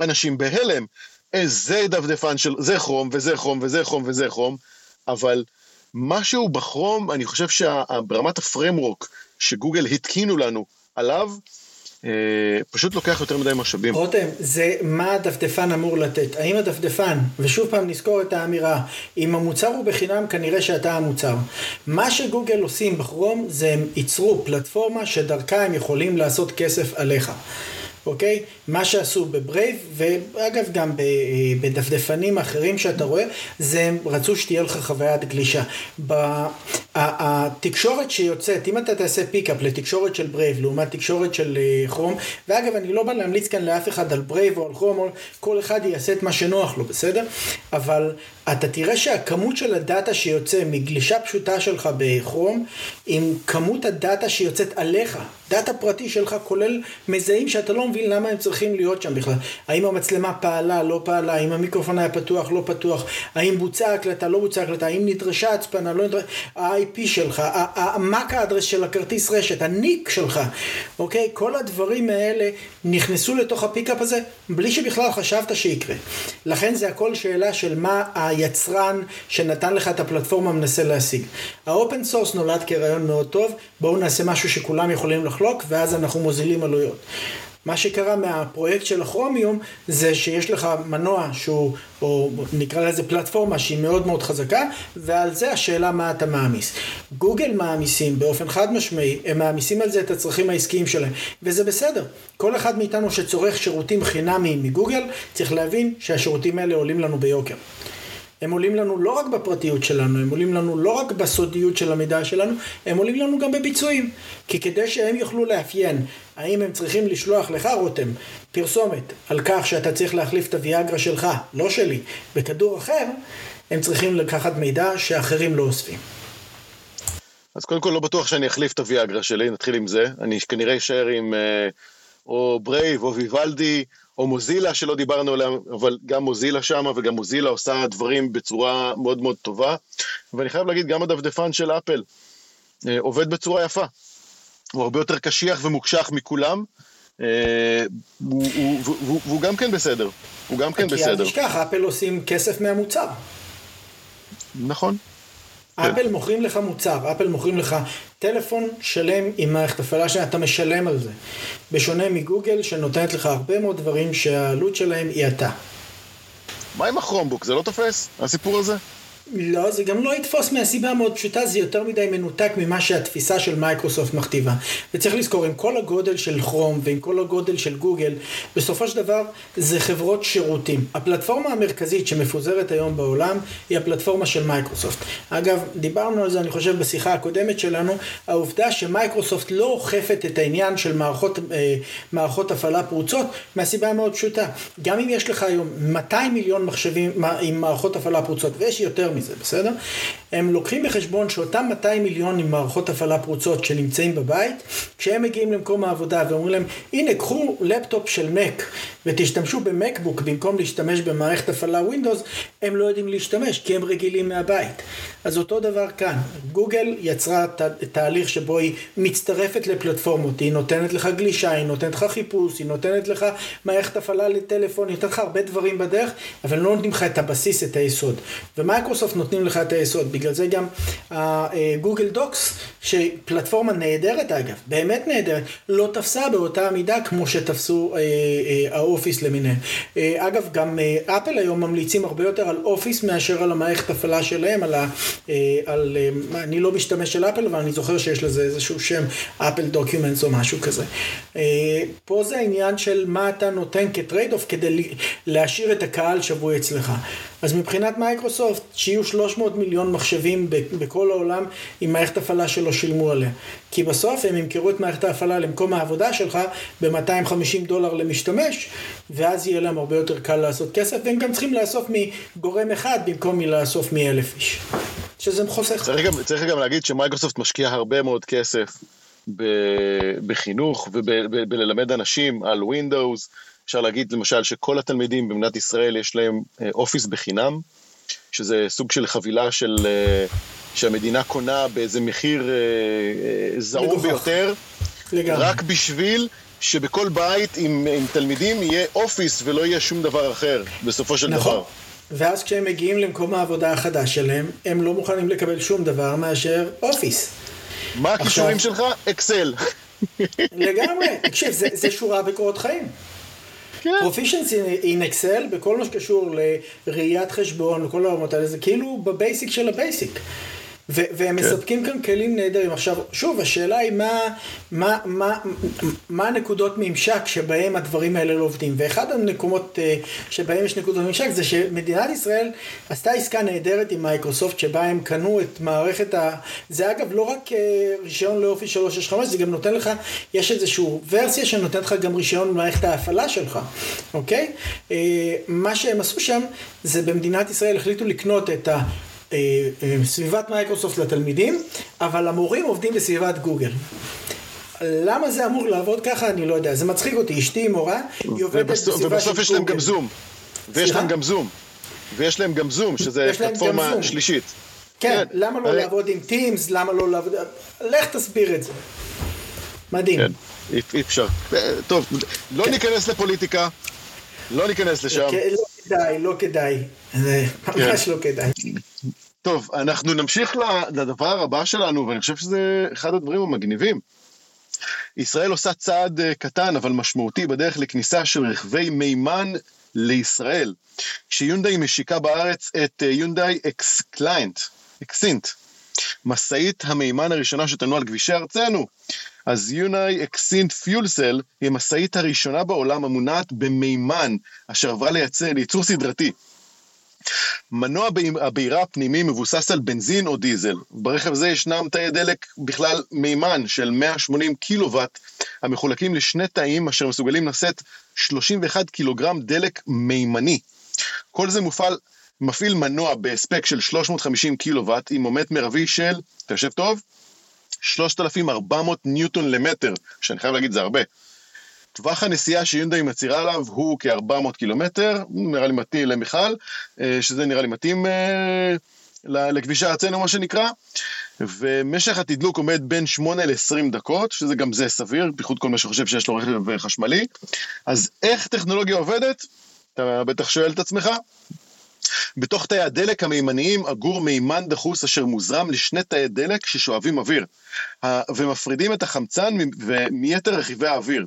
S1: אנשים בהלם. איזה דפדפן של... זה כרום, וזה כרום, וזה כרום, וזה כרום, אבל משהו בכרום, אני חושב שברמת הפריימוורק שגוגל התקינו לנו עליו, אה, פשוט לוקח יותר מדי משאבים.
S2: רותם, זה מה הדפדפן אמור לתת. האם הדפדפן, ושוב פעם נזכור את האמירה, אם המוצר הוא בחינם, כנראה שאתה המוצר. מה שגוגל עושים בכרום, זה הם ייצרו פלטפורמה שדרכה הם יכולים לעשות כסף עליך. אוקיי? מה שעשו ב Brave, ואגב גם בדפדפנים אחרים שאתה רואה, זה הם רצו שתהיה לך חוויית גלישה. התקשורת שיוצאת, אם אתה תעשה pickup לתקשורת של Brave לעומת תקשורת של כרום, ואגב אני לא בא להמליץ כאן לאף אחד על Brave או על כרום, כל אחד יעשה את מה שנוח לו, בסדר? אבל אתה תראה שהכמות של הדאטה שיוצא מגלישה פשוטה שלך בכרום, עם כמות הדאטה שיוצאת עליך, דאטה פרטי שלך כולל מזהים שאתה לא מבין למה הם צריכים להיות שם בכלל. האם המצלמה פעלה, לא פעלה, האם המיקרופון היה פתוח, לא פתוח, האם בוצעה הקלטה, לא בוצעה הקלטה, האם נדרשה הצפנה, לא נדרשה, ה-IP שלך, ה-MAC address של הכרטיס רשת, ה NIC שלך, אוקיי? כל הדברים האלה נכנסו לתוך ה pickup הזה בלי שבכלל חשבת שיקרה. לכן זה הכל שאלה של מה היצרן שנתן לך את הפלטפורמה מנסה להשיג. ה open source נולד כרעיון מאוד טוב, בואו נעשה משהו שכולם יכולים לחלוק ואז אנחנו מוזילים עלויות. מה שקרה מהפרויקט של הכרומיום זה שיש לך מנוע שהוא, או נקרא לזה פלטפורמה שהיא מאוד מאוד חזקה ועל זה השאלה מה אתה מעמיס. גוגל מעמיסים באופן חד משמעי, הם מעמיסים על זה את הצרכים העסקיים שלהם וזה בסדר. כל אחד מאיתנו שצורך שירותים חינמיים מגוגל צריך להבין שהשירותים האלה עולים לנו ביוקר. הם עולים לנו לא רק בפרטיות שלנו, הם עולים לנו לא רק בסודיות של המידע שלנו, הם עולים לנו גם בביצועים. כי כדי שהם יוכלו לאפיין האם הם צריכים לשלוח לך, רותם, פרסומת על כך שאתה צריך להחליף את הוויאגרה שלך, לא שלי, בכדור אחר, הם צריכים לקחת מידע שאחרים לא אוספים.
S1: אז קודם כל לא בטוח שאני אחליף את הוויאגרה שלי, נתחיל עם זה. אני כנראה אשאר עם אה, או Brave או Vivaldi או מוזילה שלא דיברנו עליה, אבל גם מוזילה שם וגם מוזילה עושה דברים בצורה מאוד מאוד טובה. ואני חייב להגיד, גם הדפדפן של אפל אה, עובד בצורה יפה. הוא הרבה יותר קשיח ומוקשח מכולם. אה, והוא גם כן בסדר, הוא גם כן בסדר. כי
S2: אל תשכח, אפל עושים כסף מהמוצר.
S1: נכון.
S2: אפל מוכרים לך מוצר, אפל מוכרים לך טלפון שלם עם מערכת הפעלה שאתה משלם על זה. בשונה מגוגל שנותנת לך הרבה מאוד דברים שהעלות שלהם היא אתה.
S1: מה עם ה Chromebook? זה לא תופס? הסיפור הזה?
S2: לא, זה גם לא יתפוס מהסיבה המאוד פשוטה, זה יותר מדי מנותק ממה שהתפיסה של מייקרוסופט מכתיבה. וצריך לזכור, עם כל הגודל של כרום ועם כל הגודל של גוגל, בסופו של דבר זה חברות שירותים. הפלטפורמה המרכזית שמפוזרת היום בעולם היא הפלטפורמה של מייקרוסופט. אגב, דיברנו על זה, אני חושב, בשיחה הקודמת שלנו, העובדה שמייקרוסופט לא אוכפת את העניין של מערכות, אה, מערכות הפעלה פרוצות, מהסיבה המאוד פשוטה. גם אם יש לך היום 200 מיליון מחשבים עם מערכות הפעלה פרוצות, ויש יותר מזה, בסדר? הם לוקחים בחשבון שאותם 200 מיליון עם מערכות הפעלה פרוצות שנמצאים בבית, כשהם מגיעים למקום העבודה ואומרים להם, הנה קחו לפטופ של Mac ותשתמשו ב MacBook במקום להשתמש במערכת הפעלה Windows, הם לא יודעים להשתמש כי הם רגילים מהבית. אז אותו דבר כאן, גוגל יצרה ת, תהליך שבו היא מצטרפת לפלטפורמות, היא נותנת לך גלישה, היא נותנת לך חיפוש, היא נותנת לך מערכת הפעלה לטלפון, היא נותנת לך הרבה דברים בדרך, אבל לא נותנים לך את הבסיס, את היסוד. ומייקרוסופט נותנים לך את היסוד, בגלל זה גם Google Docs, שפלטפורמה נהדרת אגב, באמת נהדרת, לא תפסה באותה מידה כמו שתפסו אה, אה, ה Office למיניהם. אה, אגב, גם אה, אפל היום ממליצים הרבה יותר על Office מאשר על המערכת הפעלה שלהם, על ה... אה, על, אני לא משתמש של אפל, אבל אני זוכר שיש לזה איזשהו שם, Apple Documents או משהו כזה. פה זה העניין של מה אתה נותן כ trade off כדי להשאיר את הקהל שבוי אצלך. אז מבחינת מייקרוסופט, שיהיו 300 מיליון מחשבים בכל העולם עם מערכת הפעלה שלא שילמו עליה. כי בסוף הם ימכרו את מערכת ההפעלה למקום העבודה שלך ב-250 דולר למשתמש, ואז יהיה להם הרבה יותר קל לעשות כסף, והם גם צריכים לאסוף מגורם אחד במקום מלאסוף מאלף איש. שזה חוסך.
S1: צריך גם, צריך גם להגיד שמייקרוסופט משקיעה הרבה מאוד כסף בחינוך ובללמד אנשים על Windows. אפשר להגיד למשל שכל התלמידים במדינת ישראל יש להם אופיס אה, בחינם, שזה סוג של חבילה של, אה, שהמדינה קונה באיזה מחיר אה, זעום ביותר, לגמרי. רק בשביל שבכל בית עם, עם תלמידים יהיה אופיס ולא יהיה שום דבר אחר, בסופו של נכון. דבר.
S2: ואז כשהם מגיעים למקום העבודה החדש שלהם, הם לא מוכנים לקבל שום דבר מאשר Office.
S1: מה הכישורים שלך? Excel.
S2: לגמרי. <laughs> תקשיב, זה, זה שורה בקורות חיים. proficiency in Excel בכל מה שקשור לראיית חשבון וכל העולמות האלה זה כאילו ב basic של ה basic. והם כן. מספקים כאן כלים נהדרים. עכשיו, שוב, השאלה היא מה, מה, מה, מה הנקודות ממשק שבהם הדברים האלה לא עובדים. ואחד המקומות אה, שבהם יש נקודות ממשק זה שמדינת ישראל עשתה עסקה נהדרת עם מייקרוסופט, שבה הם קנו את מערכת ה... זה אגב לא רק אה, רישיון ל Office 365, זה גם נותן לך, יש איזושהי ורסיה שנותנת לך גם רישיון למערכת ההפעלה שלך, אוקיי? מה שהם עשו שם, זה במדינת ישראל החליטו לקנות את ה... אה, אה, סביבת מייקרוסופט לתלמידים, אבל המורים עובדים בסביבת גוגל. למה זה אמור לעבוד ככה אני לא יודע, זה מצחיק אותי, אשתי מורה, היא עובדת בסביבה של
S1: גוגל. ובסוף יש להם גם Zoom, ויש להם גם זום, ויש להם גם זום, שזה פלטפורמה שלישית.
S2: כן, כן, למה לא לעבוד עם טימס, למה לא לעבוד, לך תסביר את זה. מדהים. כן,
S1: אי אפשר. אה, טוב, לא כן. ניכנס לפוליטיקה, לא ניכנס לשם.
S2: לא כדאי, לא כדאי. זה ממש לא כדאי.
S1: טוב, אנחנו נמשיך לדבר הבא שלנו, ואני חושב שזה אחד הדברים המגניבים. ישראל עושה צעד אה, קטן אבל משמעותי בדרך לכניסה של רכבי מימן לישראל, כשיונדאי משיקה בארץ את אה, יונדאי Xcient, Xcient, משאית המימן הראשונה שתנוע על כבישי ארצנו. אז יונדאי Xcient Fuel Cell היא המשאית הראשונה בעולם המונעת במימן, אשר עברה לייצר, לייצור סדרתי. מנוע הבעירה הפנימי מבוסס על בנזין או דיזל. ברכב זה ישנם תאי דלק בכלל מימן של 180 קילוואט, המחולקים לשני תאים אשר מסוגלים לשאת 31 קילוגרם דלק מימני. כל זה מופעל, מפעיל מנוע בהספק של 350 קילוואט עם מומנט מרבי של, יושב טוב? 3,400 ניוטון למטר, שאני חייב להגיד זה הרבה. טווח הנסיעה שיונדאי מצהירה עליו הוא כ-400 קילומטר, נראה לי מתאים למיכל, אה, שזה נראה לי מתאים אה, לכבישי ארצנו מה שנקרא, ומשך התדלוק עומד בין 8 ל-20 דקות, שזה גם זה סביר, בייחוד כל מי שחושב שיש לו רכב חשמלי. אז איך טכנולוגיה עובדת? אתה בטח שואל את עצמך. בתוך תאי הדלק המימניים אגור מימן דחוס אשר מוזרם לשני תאי דלק ששואבים אוויר, ומפרידים את החמצן מיתר רכיבי האוויר.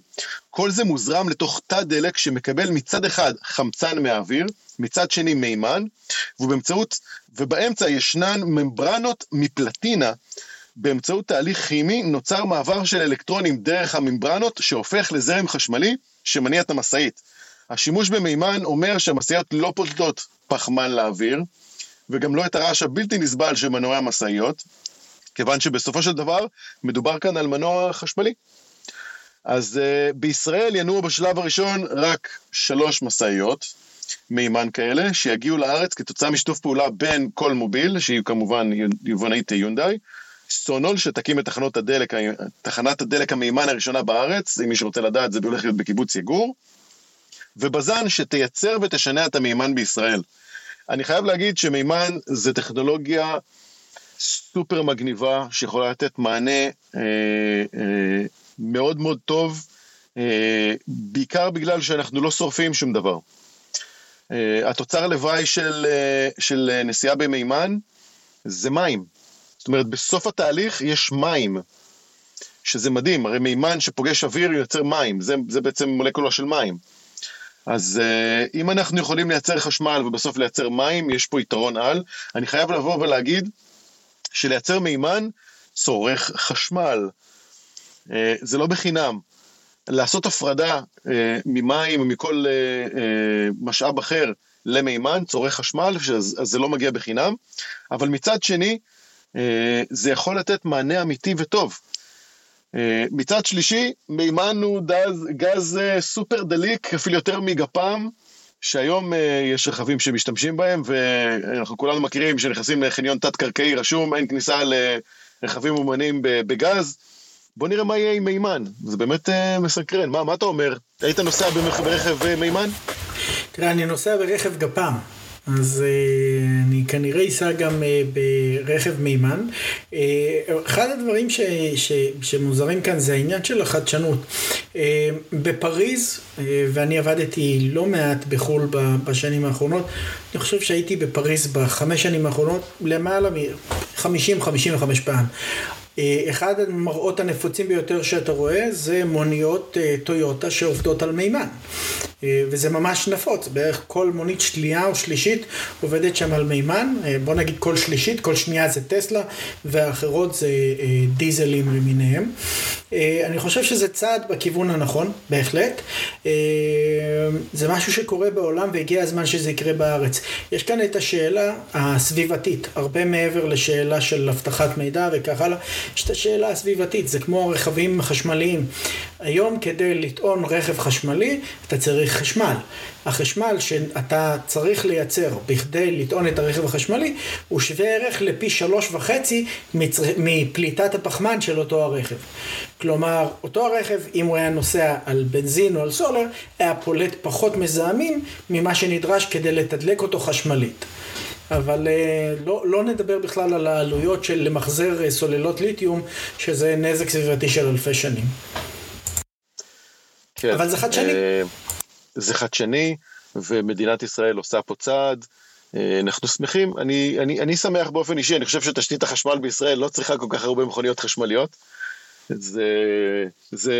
S1: כל זה מוזרם לתוך תא דלק שמקבל מצד אחד חמצן מהאוויר, מצד שני מימן, ובאמצעות, ובאמצע ישנן ממברנות מפלטינה באמצעות תהליך כימי נוצר מעבר של אלקטרונים דרך הממברנות שהופך לזרם חשמלי שמניע את המשאית. השימוש במימן אומר שהמשאיות לא פולטות פחמן לאוויר, וגם לא את הרעש הבלתי נסבל של מנועי המשאיות, כיוון שבסופו של דבר מדובר כאן על מנוע חשמלי. אז uh, בישראל ינועו בשלב הראשון רק שלוש משאיות, מימן כאלה, שיגיעו לארץ כתוצאה משיתוף פעולה בין כל מוביל, שהיא כמובן יבונאית יונדאי, סונול שתקים את תחנות הדלק, תחנת הדלק המימן הראשונה בארץ, אם מי שרוצה לדעת זה הולך להיות בקיבוץ יגור, ובז"ן שתייצר ותשנע את המימן בישראל. אני חייב להגיד שמימן זה טכנולוגיה סופר מגניבה, שיכולה לתת מענה אה, אה, מאוד מאוד טוב, אה, בעיקר בגלל שאנחנו לא שורפים שום דבר. אה, התוצר לוואי של, אה, של נסיעה במימן זה מים. זאת אומרת, בסוף התהליך יש מים, שזה מדהים, הרי מימן שפוגש אוויר יוצר מים, זה, זה בעצם מולקולה של מים. אז uh, אם אנחנו יכולים לייצר חשמל ובסוף לייצר מים, יש פה יתרון על. אני חייב לבוא ולהגיד שלייצר מימן צורך חשמל. Uh, זה לא בחינם. לעשות הפרדה uh, ממים או מכל uh, uh, משאב אחר למימן צורך חשמל, אז זה לא מגיע בחינם, אבל מצד שני, uh, זה יכול לתת מענה אמיתי וטוב. אה, מצד שלישי, מימן הוא דז, גז אה, סופר דליק, אפילו יותר מגפ"ם, שהיום אה, יש רכבים שמשתמשים בהם, ואנחנו כולנו מכירים שנכנסים לחניון תת-קרקעי רשום, אין כניסה לרכבים מומנים בגז. בוא נראה מה יהיה עם מימן, זה באמת מסקרן. מה, מה אתה אומר? היית נוסע ברכב מימן?
S2: תראה, אני נוסע ברכב גפ"ם. אז uh, אני כנראה אסע גם uh, ברכב מימן. Uh, אחד הדברים ש, ש, שמוזרים כאן זה העניין של החדשנות. Uh, בפריז, uh, ואני עבדתי לא מעט בחו"ל בשנים האחרונות, אני חושב שהייתי בפריז בחמש שנים האחרונות למעלה מ-50-55 פעם. אחד המראות הנפוצים ביותר שאתה רואה זה מוניות טויוטה שעובדות על מימן. וזה ממש נפוץ, בערך כל מונית שנייה או שלישית עובדת שם על מימן, בוא נגיד כל שלישית, כל שנייה זה טסלה, והאחרות זה דיזלים למיניהם. אני חושב שזה צעד בכיוון הנכון, בהחלט. זה משהו שקורה בעולם והגיע הזמן שזה יקרה בארץ. יש כאן את השאלה הסביבתית, הרבה מעבר לשאלה של אבטחת מידע וכך הלאה, יש את השאלה הסביבתית, זה כמו הרכבים החשמליים. היום כדי לטעון רכב חשמלי, אתה צריך חשמל. החשמל שאתה צריך לייצר בכדי לטעון את הרכב החשמלי, הוא שווה ערך לפי שלוש וחצי מפליטת הפחמן של אותו הרכב. כלומר, אותו הרכב, אם הוא היה נוסע על בנזין או על סולר, היה פולט פחות מזהמים ממה שנדרש כדי לתדלק אותו חשמלית. אבל לא, לא נדבר בכלל על העלויות של למחזר סוללות ליתיום, שזה נזק סביבתי של אלפי שנים.
S1: כן. אבל זה חדשני. זה חדשני, ומדינת ישראל עושה פה צעד. אנחנו שמחים, אני, אני, אני שמח באופן אישי, אני חושב שתשתית החשמל בישראל לא צריכה כל כך הרבה מכוניות חשמליות. זה, זה,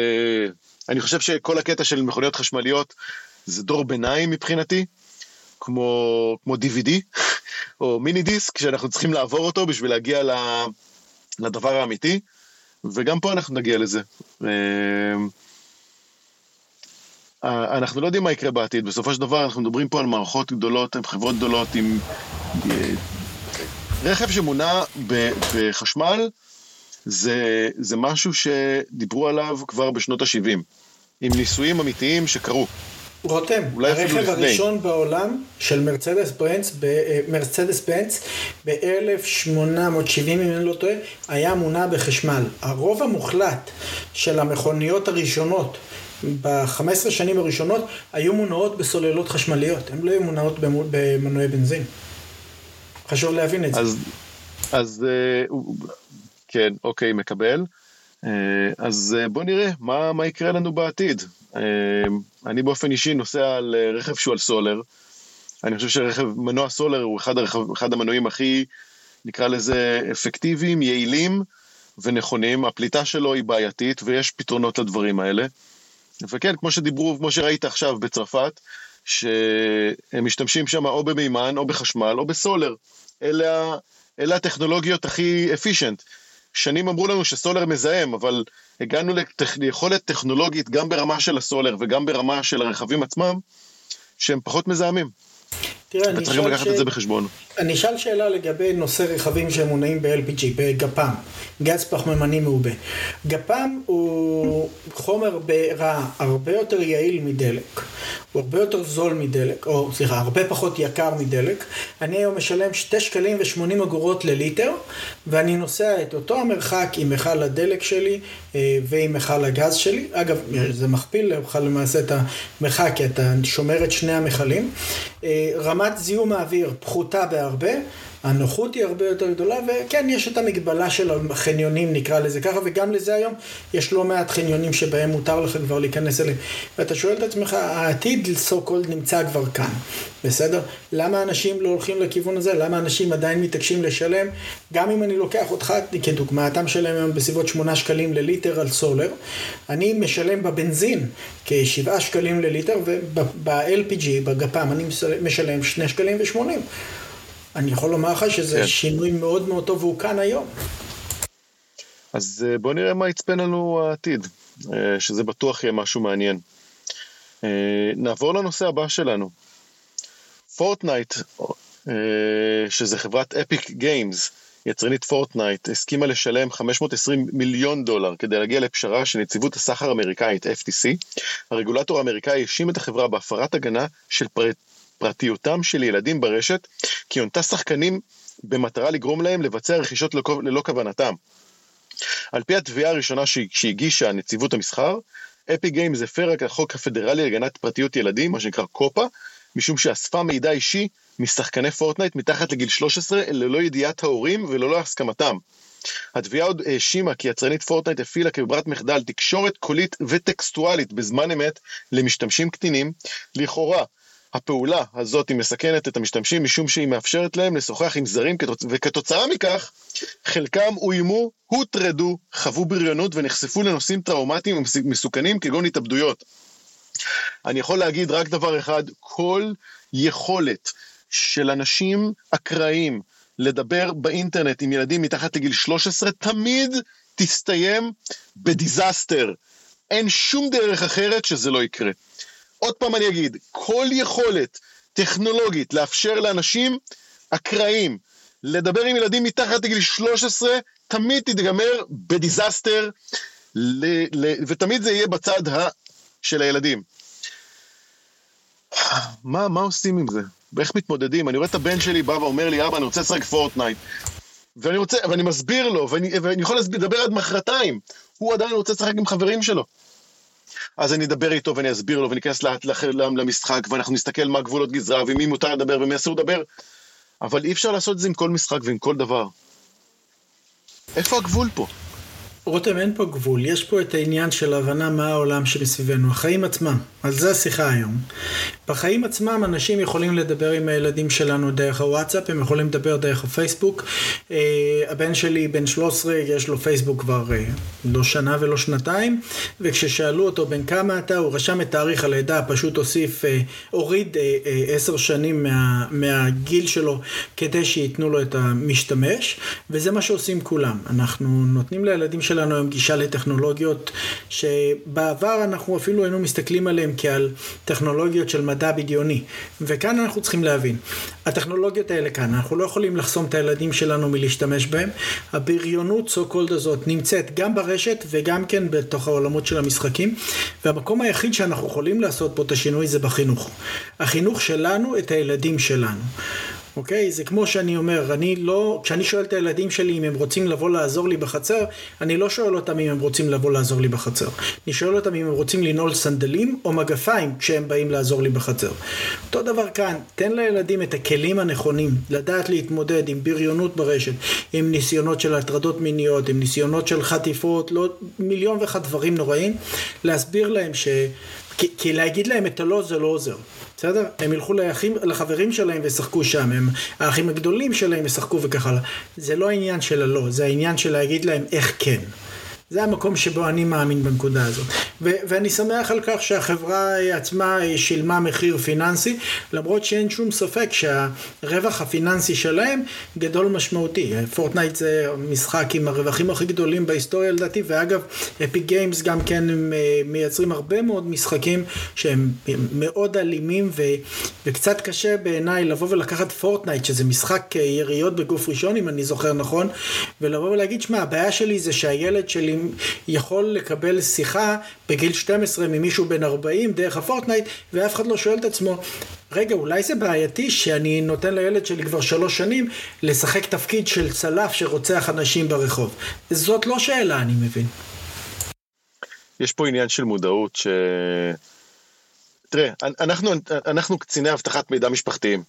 S1: אני חושב שכל הקטע של מכוניות חשמליות זה דור ביניים מבחינתי, כמו, כמו DVD <laughs> או מיני דיסק, שאנחנו צריכים לעבור אותו בשביל להגיע לדבר האמיתי, וגם פה אנחנו נגיע לזה. אנחנו לא יודעים מה יקרה בעתיד, בסופו של דבר אנחנו מדברים פה על מערכות גדולות, עם חברות גדולות, עם רכב שמונע בחשמל, זה, זה משהו שדיברו עליו כבר בשנות ה-70, עם ניסויים אמיתיים שקרו.
S2: רותם, הרכב הראשון בעולם של מרצדס בנץ, מרצדס בנץ ב-1870 אם אני לא טועה, היה מונע בחשמל. הרוב המוחלט של המכוניות הראשונות ב-15 שנים הראשונות היו מונעות בסוללות חשמליות, הן לא היו מונעות במנועי בנזין. חשוב להבין את זה.
S1: אז, אז כן, אוקיי, מקבל. אז בוא נראה מה, מה יקרה לנו בעתיד. אני באופן אישי נוסע על רכב שהוא על סולר. אני חושב שרכב, מנוע סולר הוא אחד, הרכב, אחד המנועים הכי, נקרא לזה, אפקטיביים, יעילים ונכונים. הפליטה שלו היא בעייתית ויש פתרונות לדברים האלה. וכן, כמו שדיברו, כמו שראית עכשיו בצרפת, שהם משתמשים שם או במימן, או בחשמל, או בסולר. אלה, אלה הטכנולוגיות הכי אפישנט. שנים אמרו לנו שסולר מזהם, אבל הגענו ליכולת טכנולוגית גם ברמה של הסולר וגם ברמה של הרכבים עצמם, שהם פחות מזהמים.
S2: תראה, אני
S1: וצריכים לקחת ש... את זה בחשבון.
S2: אני אשאל שאלה לגבי נושא רכבים שמונעים ב-LPG, בגפ"ם, גז פחמימני מעובה. גפ"ם הוא חומר ברע הרבה יותר יעיל מדלק, הוא הרבה יותר זול מדלק, או סליחה, הרבה פחות יקר מדלק. אני היום משלם 2 שקלים ו-80 אגורות לליטר, ואני נוסע את אותו המרחק עם מכל הדלק שלי ועם מכל הגז שלי. אגב, זה מכפיל לך למעשה את המרחק, כי אתה שומר את שני המכלים. רמת זיהום האוויר פחותה בהרבה, הנוחות היא הרבה יותר גדולה, וכן, יש את המגבלה של החניונים, נקרא לזה ככה, וגם לזה היום יש לא מעט חניונים שבהם מותר לך כבר להיכנס אליהם. ואתה שואל את עצמך, העתיד so called נמצא כבר כאן, בסדר? למה אנשים לא הולכים לכיוון הזה? למה אנשים עדיין מתעקשים לשלם? גם אם אני לוקח אותך כדוגמה, אתה משלם היום בסביבות 8 שקלים לליטר על סולר, אני משלם בבנזין כ-7 שקלים לליטר, וב-LPG, בגפ"ם, אני משלם 2 שקלים ו-80. אני יכול לומר לך שזה כן. שינוי מאוד מאוד טוב והוא כאן היום.
S1: אז אה, בוא נראה מה יצפן לנו העתיד, אה, שזה בטוח יהיה משהו מעניין. אה, נעבור לנושא הבא שלנו. Fortnite, שזה חברת Epic Games, יצרנית Fortnite, הסכימה לשלם 520 מיליון דולר כדי להגיע לפשרה של נציבות הסחר האמריקאית FTC. הרגולטור האמריקאי האשים את החברה בהפרת הגנה של פרט... פרטיותם של ילדים ברשת, כי הונתה שחקנים במטרה לגרום להם לבצע רכישות ללא כוונתם. על פי התביעה הראשונה שהגישה נציבות המסחר, Epic Games הפרה את החוק הפדרלי להגנת פרטיות ילדים, מה שנקרא COPPA, משום שאספה מידע אישי משחקני Fortnite מתחת לגיל 13 ללא ידיעת ההורים וללא הסכמתם. התביעה עוד האשימה כי יצרנית Fortnite הפעילה כברירת מחדל תקשורת קולית וטקסטואלית בזמן אמת למשתמשים קטינים, לכאורה הפעולה הזאת היא מסכנת את המשתמשים משום שהיא מאפשרת להם לשוחח עם זרים וכתוצאה מכך חלקם אוימו, הוטרדו, חוו בריונות ונחשפו לנושאים טראומטיים ומסוכנים כגון התאבדויות. אני יכול להגיד רק דבר אחד, כל יכולת של אנשים אקראיים לדבר באינטרנט עם ילדים מתחת לגיל 13 תמיד תסתיים בדיזסטר. אין שום דרך אחרת שזה לא יקרה. עוד פעם אני אגיד, כל יכולת טכנולוגית לאפשר לאנשים אקראיים לדבר עם ילדים מתחת לגיל 13 תמיד תיגמר ב disaster, ל- ל- ותמיד זה יהיה בצד ה- של הילדים. מה, מה עושים עם זה? ואיך מתמודדים? אני רואה את הבן שלי בא ואומר לי, אבא, אני רוצה לשחק Fortnite. ואני רוצה, ואני מסביר לו, ואני, ואני יכול לדבר עד מחרתיים. הוא עדיין רוצה לשחק עם חברים שלו. אז אני אדבר איתו ואני אסביר לו וניכנס למשחק ואנחנו נסתכל מה גבולות גזרה ומי מותר לדבר ומי אסור לדבר. אבל אי אפשר לעשות את זה עם כל משחק ועם כל דבר. איפה הגבול פה?
S2: רותם, אין פה גבול, יש פה את העניין של הבנה מה העולם שמסביבנו, החיים עצמם, על זה השיחה היום. בחיים עצמם אנשים יכולים לדבר עם הילדים שלנו דרך הוואטסאפ, הם יכולים לדבר דרך הפייסבוק. Uh, הבן שלי בן 13, יש לו פייסבוק כבר uh, לא שנה ולא שנתיים, וכששאלו אותו בן כמה אתה, הוא רשם את תאריך הלידה, פשוט הוסיף, uh, הוריד עשר uh, uh, שנים מה, מהגיל שלו כדי שייתנו לו את המשתמש, וזה מה שעושים כולם. אנחנו נותנים לילדים שלנו היום גישה לטכנולוגיות שבעבר אנחנו אפילו היינו מסתכלים עליהן כעל טכנולוגיות של מדע בדיוני. וכאן אנחנו צריכים להבין, הטכנולוגיות האלה כאן, אנחנו לא יכולים לחסום את הילדים שלנו מלהשתמש בהן. הבריונות סו קולד הזאת נמצאת גם ברשת וגם כן בתוך העולמות של המשחקים, והמקום היחיד שאנחנו יכולים לעשות פה את השינוי זה בחינוך. החינוך שלנו את הילדים שלנו. אוקיי? זה כמו שאני אומר, אני לא, כשאני שואל את הילדים שלי אם הם רוצים לבוא לעזור לי בחצר, אני לא שואל אותם אם הם רוצים לבוא לעזור לי בחצר. אני שואל אותם אם הם רוצים לנעול סנדלים או מגפיים כשהם באים לעזור לי בחצר. אותו דבר כאן, תן לילדים את הכלים הנכונים, לדעת להתמודד עם בריונות ברשת, עם ניסיונות של הטרדות מיניות, עם ניסיונות של חטיפות, לא, מיליון ואחד דברים נוראים, להסביר להם ש... כי, כי להגיד להם את הלא זה לא עוזר. בסדר? הם ילכו לאחים, לחברים שלהם וישחקו שם, הם, האחים הגדולים שלהם ישחקו וכך הלאה. זה לא העניין של הלא, זה העניין של להגיד להם איך כן. זה המקום שבו אני מאמין בנקודה הזאת. ו- ואני שמח על כך שהחברה עצמה שילמה מחיר פיננסי, למרות שאין שום ספק שהרווח הפיננסי שלהם גדול משמעותי. Fortnite זה משחק עם הרווחים הכי גדולים בהיסטוריה לדעתי, ואגב, Epic Games גם כן הם אה, מייצרים הרבה מאוד משחקים שהם מאוד אלימים, ו- וקצת קשה בעיניי לבוא ולקחת Fortnite, שזה משחק יריות בגוף ראשון, אם אני זוכר נכון, ולבוא ולהגיד, שמע, הבעיה שלי זה שהילד שלי יכול לקבל שיחה בגיל 12 ממישהו בן 40 דרך הפורטנייט, ואף אחד לא שואל את עצמו, רגע, אולי זה בעייתי שאני נותן לילד שלי כבר שלוש שנים לשחק תפקיד של צלף שרוצח אנשים ברחוב. זאת לא שאלה, אני מבין.
S1: יש פה עניין של מודעות ש... תראה, אנחנו, אנחנו קציני אבטחת מידע משפחתיים,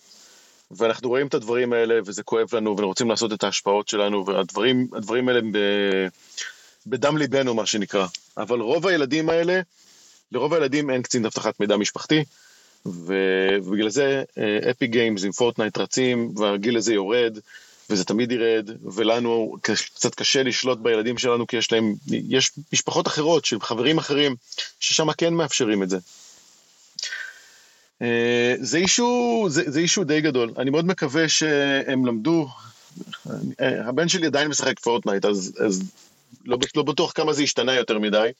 S1: ואנחנו רואים את הדברים האלה, וזה כואב לנו, ורוצים לעשות את ההשפעות שלנו, והדברים האלה ב... בדם ליבנו, מה שנקרא. אבל רוב הילדים האלה, לרוב הילדים אין קצין אבטחת מידע משפחתי, ובגלל זה Epic Games עם Fortnite רצים, והגיל הזה יורד, וזה תמיד ירד, ולנו קצת קשה לשלוט בילדים שלנו, כי יש להם, יש משפחות אחרות של חברים אחרים, ששם כן מאפשרים את זה. אה, זה אישו, זה, זה אישו די גדול. אני מאוד מקווה שהם למדו, אה, הבן שלי עדיין משחק פורטנייט, אז, אז לא, לא בטוח כמה זה השתנה יותר מדי.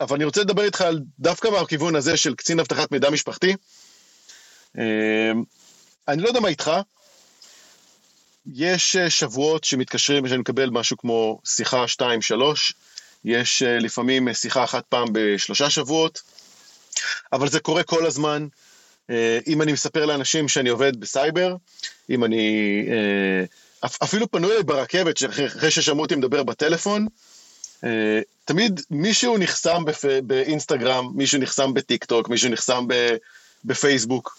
S1: אבל אני רוצה לדבר איתך על דווקא מהכיוון הזה של קצין אבטחת מידע משפחתי. אמ, אני לא יודע מה איתך, יש אה, שבועות שמתקשרים, שאני מקבל משהו כמו שיחה 2-3, יש אה, לפעמים שיחה אחת פעם בשלושה שבועות, אבל זה קורה כל הזמן. אה, אם אני מספר לאנשים שאני עובד בסייבר, אם אני אפילו פנו אליי ברכבת, אחרי ששמעו אותי מדבר בטלפון, אה, תמיד מישהו נחסם באינסטגרם, מישהו נחסם בטיק טוק, מישהו נחסם בפייסבוק.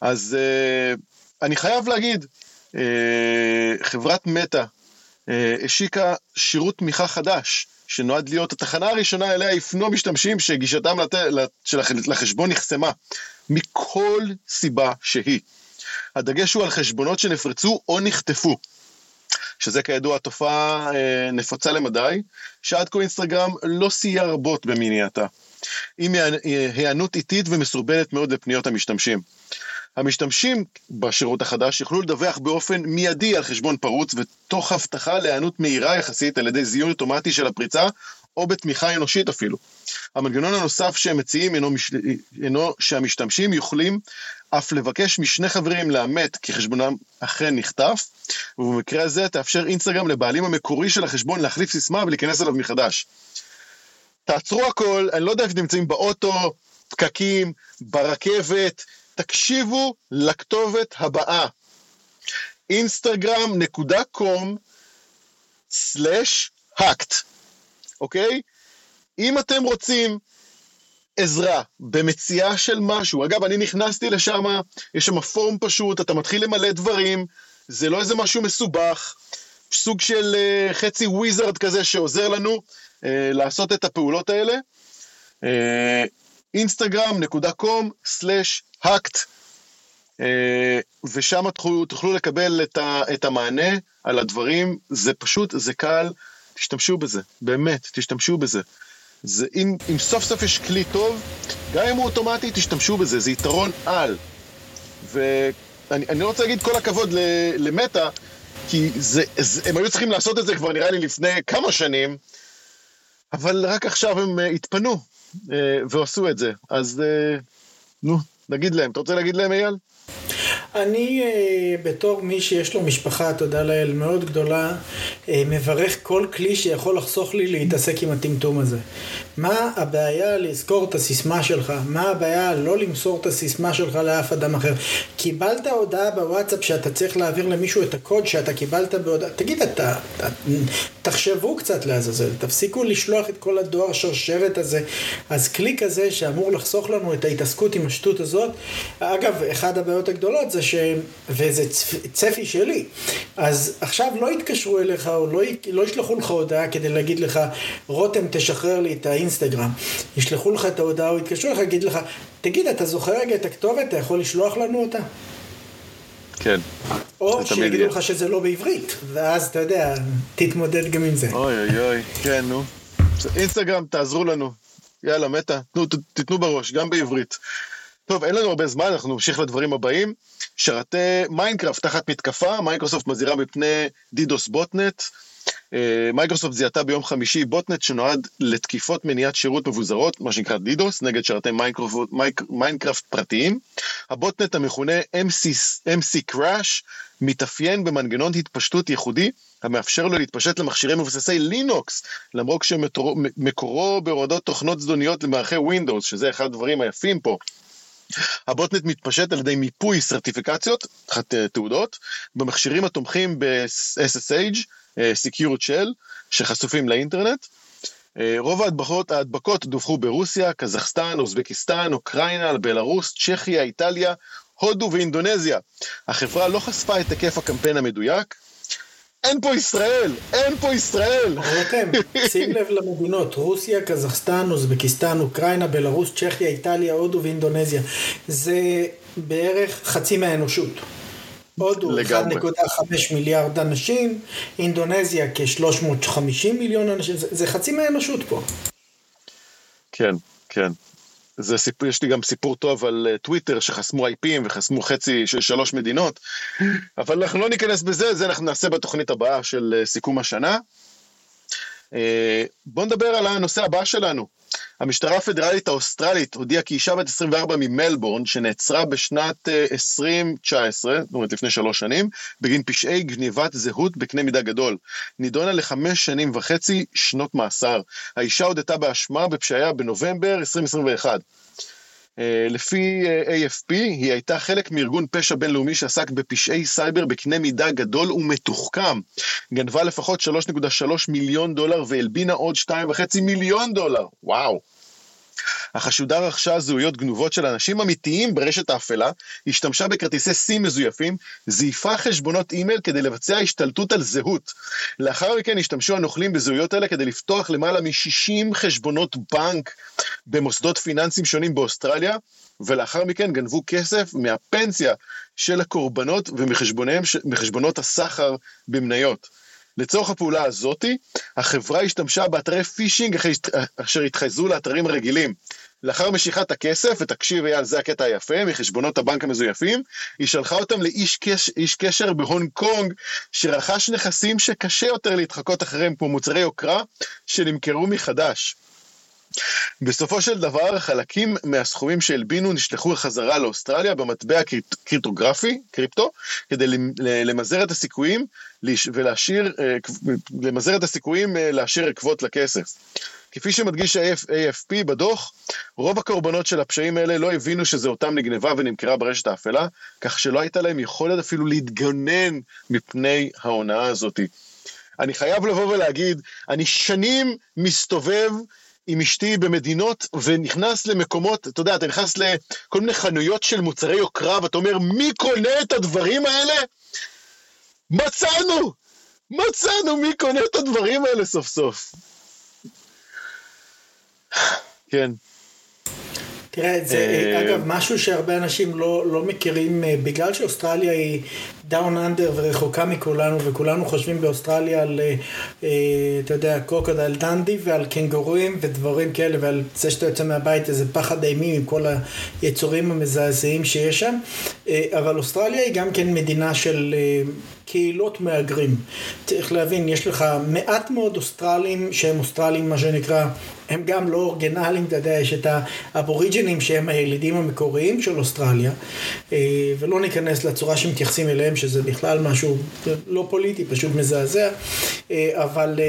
S1: אז אה, אני חייב להגיד, אה, חברת מטא השיקה שירות תמיכה חדש, שנועד להיות התחנה הראשונה אליה יפנו המשתמשים שגישתם לחשבון נחסמה, מכל סיבה שהיא. הדגש הוא על חשבונות שנפרצו או נחטפו. שזה כידוע תופעה אה, נפוצה למדי, שעד כה אינסטגרם לא סייע רבות במניעתה. עם היענות איטית ומסורבלת מאוד לפניות המשתמשים. המשתמשים בשירות החדש יוכלו לדווח באופן מיידי על חשבון פרוץ ותוך הבטחה להיענות מהירה יחסית על ידי זיהוי אוטומטי של הפריצה או בתמיכה אנושית אפילו. המנגנון הנוסף שהם מציעים אינו, מש... אינו שהמשתמשים יכולים אף לבקש משני חברים לאמת כי חשבונם אכן נחטף, ובמקרה הזה תאפשר אינסטגרם לבעלים המקורי של החשבון להחליף סיסמה ולהיכנס אליו מחדש. תעצרו הכל, אני לא יודע איפה נמצאים באוטו, פקקים, ברכבת, תקשיבו לכתובת הבאה instagram.com/hacked, אוקיי? אם אתם רוצים עזרה במציאה של משהו, אגב, אני נכנסתי לשם, יש שם פורום פשוט, אתה מתחיל למלא דברים, זה לא איזה משהו מסובך, סוג של uh, חצי וויזרד כזה שעוזר לנו uh, לעשות את הפעולות האלה. instagram.com/hacked אה, ושם תוכלו, תוכלו לקבל את, ה, את המענה על הדברים, זה פשוט, זה קל, תשתמשו בזה, באמת, תשתמשו בזה. זה, אם, אם סוף סוף יש כלי טוב, גם אם הוא אוטומטי, תשתמשו בזה, זה יתרון על. ואני לא רוצה להגיד כל הכבוד למטא, כי זה, זה, הם היו צריכים לעשות את זה כבר נראה לי לפני כמה שנים, אבל רק עכשיו הם uh, התפנו uh, ועשו את זה. אז uh, נו, נגיד להם. אתה רוצה להגיד להם, אייל?
S2: אני אה, בתור מי שיש לו משפחה, תודה לאל, מאוד גדולה, אה, מברך כל כלי שיכול לחסוך לי להתעסק עם הטמטום הזה. מה הבעיה לזכור את הסיסמה שלך? מה הבעיה לא למסור את הסיסמה שלך לאף אדם אחר? קיבלת הודעה בוואטסאפ שאתה צריך להעביר למישהו את הקוד שאתה קיבלת בהודעה, תגיד, אתה, אתה תחשבו קצת לעזאזל, תפסיקו לשלוח את כל הדואר שרשרת הזה. אז כלי כזה שאמור לחסוך לנו את ההתעסקות עם השטות הזאת, אגב, אחת הבעיות הגדולות זה ש... וזה צפי שלי. אז עכשיו לא יתקשרו אליך או לא. לא ישלחו לך הודעה כדי להגיד לך, רותם תשחרר לי את האינסטגרם. ישלחו לך את ההודעה או יתקשרו לך, יגיד לך, תגיד, אתה זוכר רגע את הכתובת, אתה יכול לשלוח לנו אותה?
S1: כן.
S2: או שיגידו לך שזה לא בעברית, ואז אתה יודע, תתמודד גם עם זה.
S1: אוי אוי אוי, כן, נו. Instagram, תעזרו לנו. יאללה, Meta, תנו, תתנו בראש, גם בעברית. טוב, אין לנו הרבה זמן, אנחנו נמשיך לדברים הבאים. שרתי Minecraft תחת מתקפה, מייקרוסופט מזהירה מפני DDoS botnet. אה, מייקרוסופט זיהתה ביום חמישי botnet שנועד לתקיפות מניעת שירות מבוזרות, מה שנקרא DDoS, נגד שרתי Minecraft פרטיים. ה botnet המכונה MC, MC Crash מתאפיין במנגנון התפשטות ייחודי המאפשר לו להתפשט למכשירי מבוססי לינוקס, למרות שמקורו בהורדות תוכנות זדוניות למערכי Windows, שזה אחד הדברים היפים פה. ה botnet מתפשט על ידי מיפוי סרטיפיקציות, אה, תעודות, במכשירים התומכים ב-SSH, אה, Secured Shell, שחשופים לאינטרנט. אה, רוב ההדבקות, ההדבקות דווחו ברוסיה, קזחסטן, אוזבקיסטן, אוקראינה, בלארוס, צ'כיה, איטליה, הודו ואינדונזיה. החברה לא חשפה את היקף הקמפיין המדויק, אין פה ישראל! אין פה ישראל!
S2: רותם, שים לב למדינות, רוסיה, קזחסטן, אוזבקיסטן, אוקראינה, בלרוס, צ'כיה, איטליה, הודו ואינדונזיה. זה בערך חצי מהאנושות. הודו 1.5 מיליארד אנשים, אינדונזיה כ-350 מיליון אנשים, זה, זה חצי מהאנושות פה.
S1: כן, כן. זה סיפור, יש לי גם סיפור טוב על אה, טוויטר שחסמו IPים וחסמו חצי של שלוש מדינות, אבל אנחנו לא ניכנס בזה, זה אנחנו נעשה בתוכנית הבאה של אה, סיכום השנה. אה, בואו נדבר על הנושא הבא שלנו. המשטרה הפדרלית האוסטרלית הודיעה כי אישה בת 24 ממלבורן, שנעצרה בשנת 2019, זאת אומרת לפני שלוש שנים, בגין פשעי גניבת זהות בקנה מידה גדול. נידונה לחמש שנים וחצי שנות מאסר. האישה הודתה באשמה בפשעיה בנובמבר 2021. אה, לפי אה, AFP, היא הייתה חלק מארגון פשע בינלאומי שעסק בפשעי סייבר בקנה מידה גדול ומתוחכם. גנבה לפחות 3.3 מיליון דולר והלבינה עוד 2.5 מיליון דולר. וואו. החשודה רכשה זהויות גנובות של אנשים אמיתיים ברשת האפלה, השתמשה בכרטיסי סים מזויפים, זייפה חשבונות אימייל כדי לבצע השתלטות על זהות. לאחר מכן השתמשו הנוכלים בזהויות האלה כדי לפתוח למעלה מ-60 חשבונות בנק במוסדות פיננסיים שונים באוסטרליה, ולאחר מכן גנבו כסף מהפנסיה של הקורבנות ומחשבונות הסחר במניות. לצורך הפעולה הזאתי, החברה השתמשה באתרי phishing אשר התחייזו לאתרים רגילים. לאחר משיכת הכסף, ותקשיב אייל, זה הקטע היפה, מחשבונות הבנק המזויפים, היא שלחה אותם לאיש קש, קשר בהונג קונג, שרכש נכסים שקשה יותר להתחקות אחריהם, כמו מוצרי יוקרה, שנמכרו מחדש. בסופו של דבר, חלקים מהסכומים שהלבינו נשלחו חזרה לאוסטרליה במטבע קריפטוגרפי, קריפטו, כדי למזער את הסיכויים ולהשאיר, אה, למזער את הסיכויים אה, להשאיר עקבות לכסף. כפי שמדגיש ה-AFP בדוח, רוב הקורבנות של הפשעים האלה לא הבינו שזה אותם נגנבה ונמכרה ברשת האפלה, כך שלא הייתה להם יכולת אפילו להתגונן מפני ההונאה הזאת. אני חייב לבוא ולהגיד, אני שנים מסתובב עם אשתי במדינות ונכנס למקומות, אתה יודע, אתה נכנס לכל מיני חנויות של מוצרי יוקרה ואתה אומר, מי קונה את הדברים האלה? מצאנו! מצאנו מי קונה את הדברים האלה סוף סוף. כן.
S2: תראה, זה אה, אגב משהו שהרבה אנשים לא, לא מכירים, אה, בגלל שאוסטרליה היא down under ורחוקה מכולנו, וכולנו חושבים באוסטרליה על, אה, אתה יודע, Crocodile Dundee ועל קנגורואים ודברים כאלה, ועל זה שאתה יוצא מהבית איזה פחד אימים עם כל היצורים המזעזעים שיש שם, אבל אוסטרליה היא גם כן מדינה של קהילות מהגרים. צריך להבין, יש לך מעט מאוד אוסטרלים שהם אוסטרלים, מה שנקרא, הם גם לא אורגנליים, אתה יודע, יש את האבוריג'ינים שהם הילידים המקוריים של אוסטרליה, אה, ולא ניכנס לצורה שמתייחסים אליהם, שזה בכלל משהו לא פוליטי, פשוט מזעזע, אה, אבל...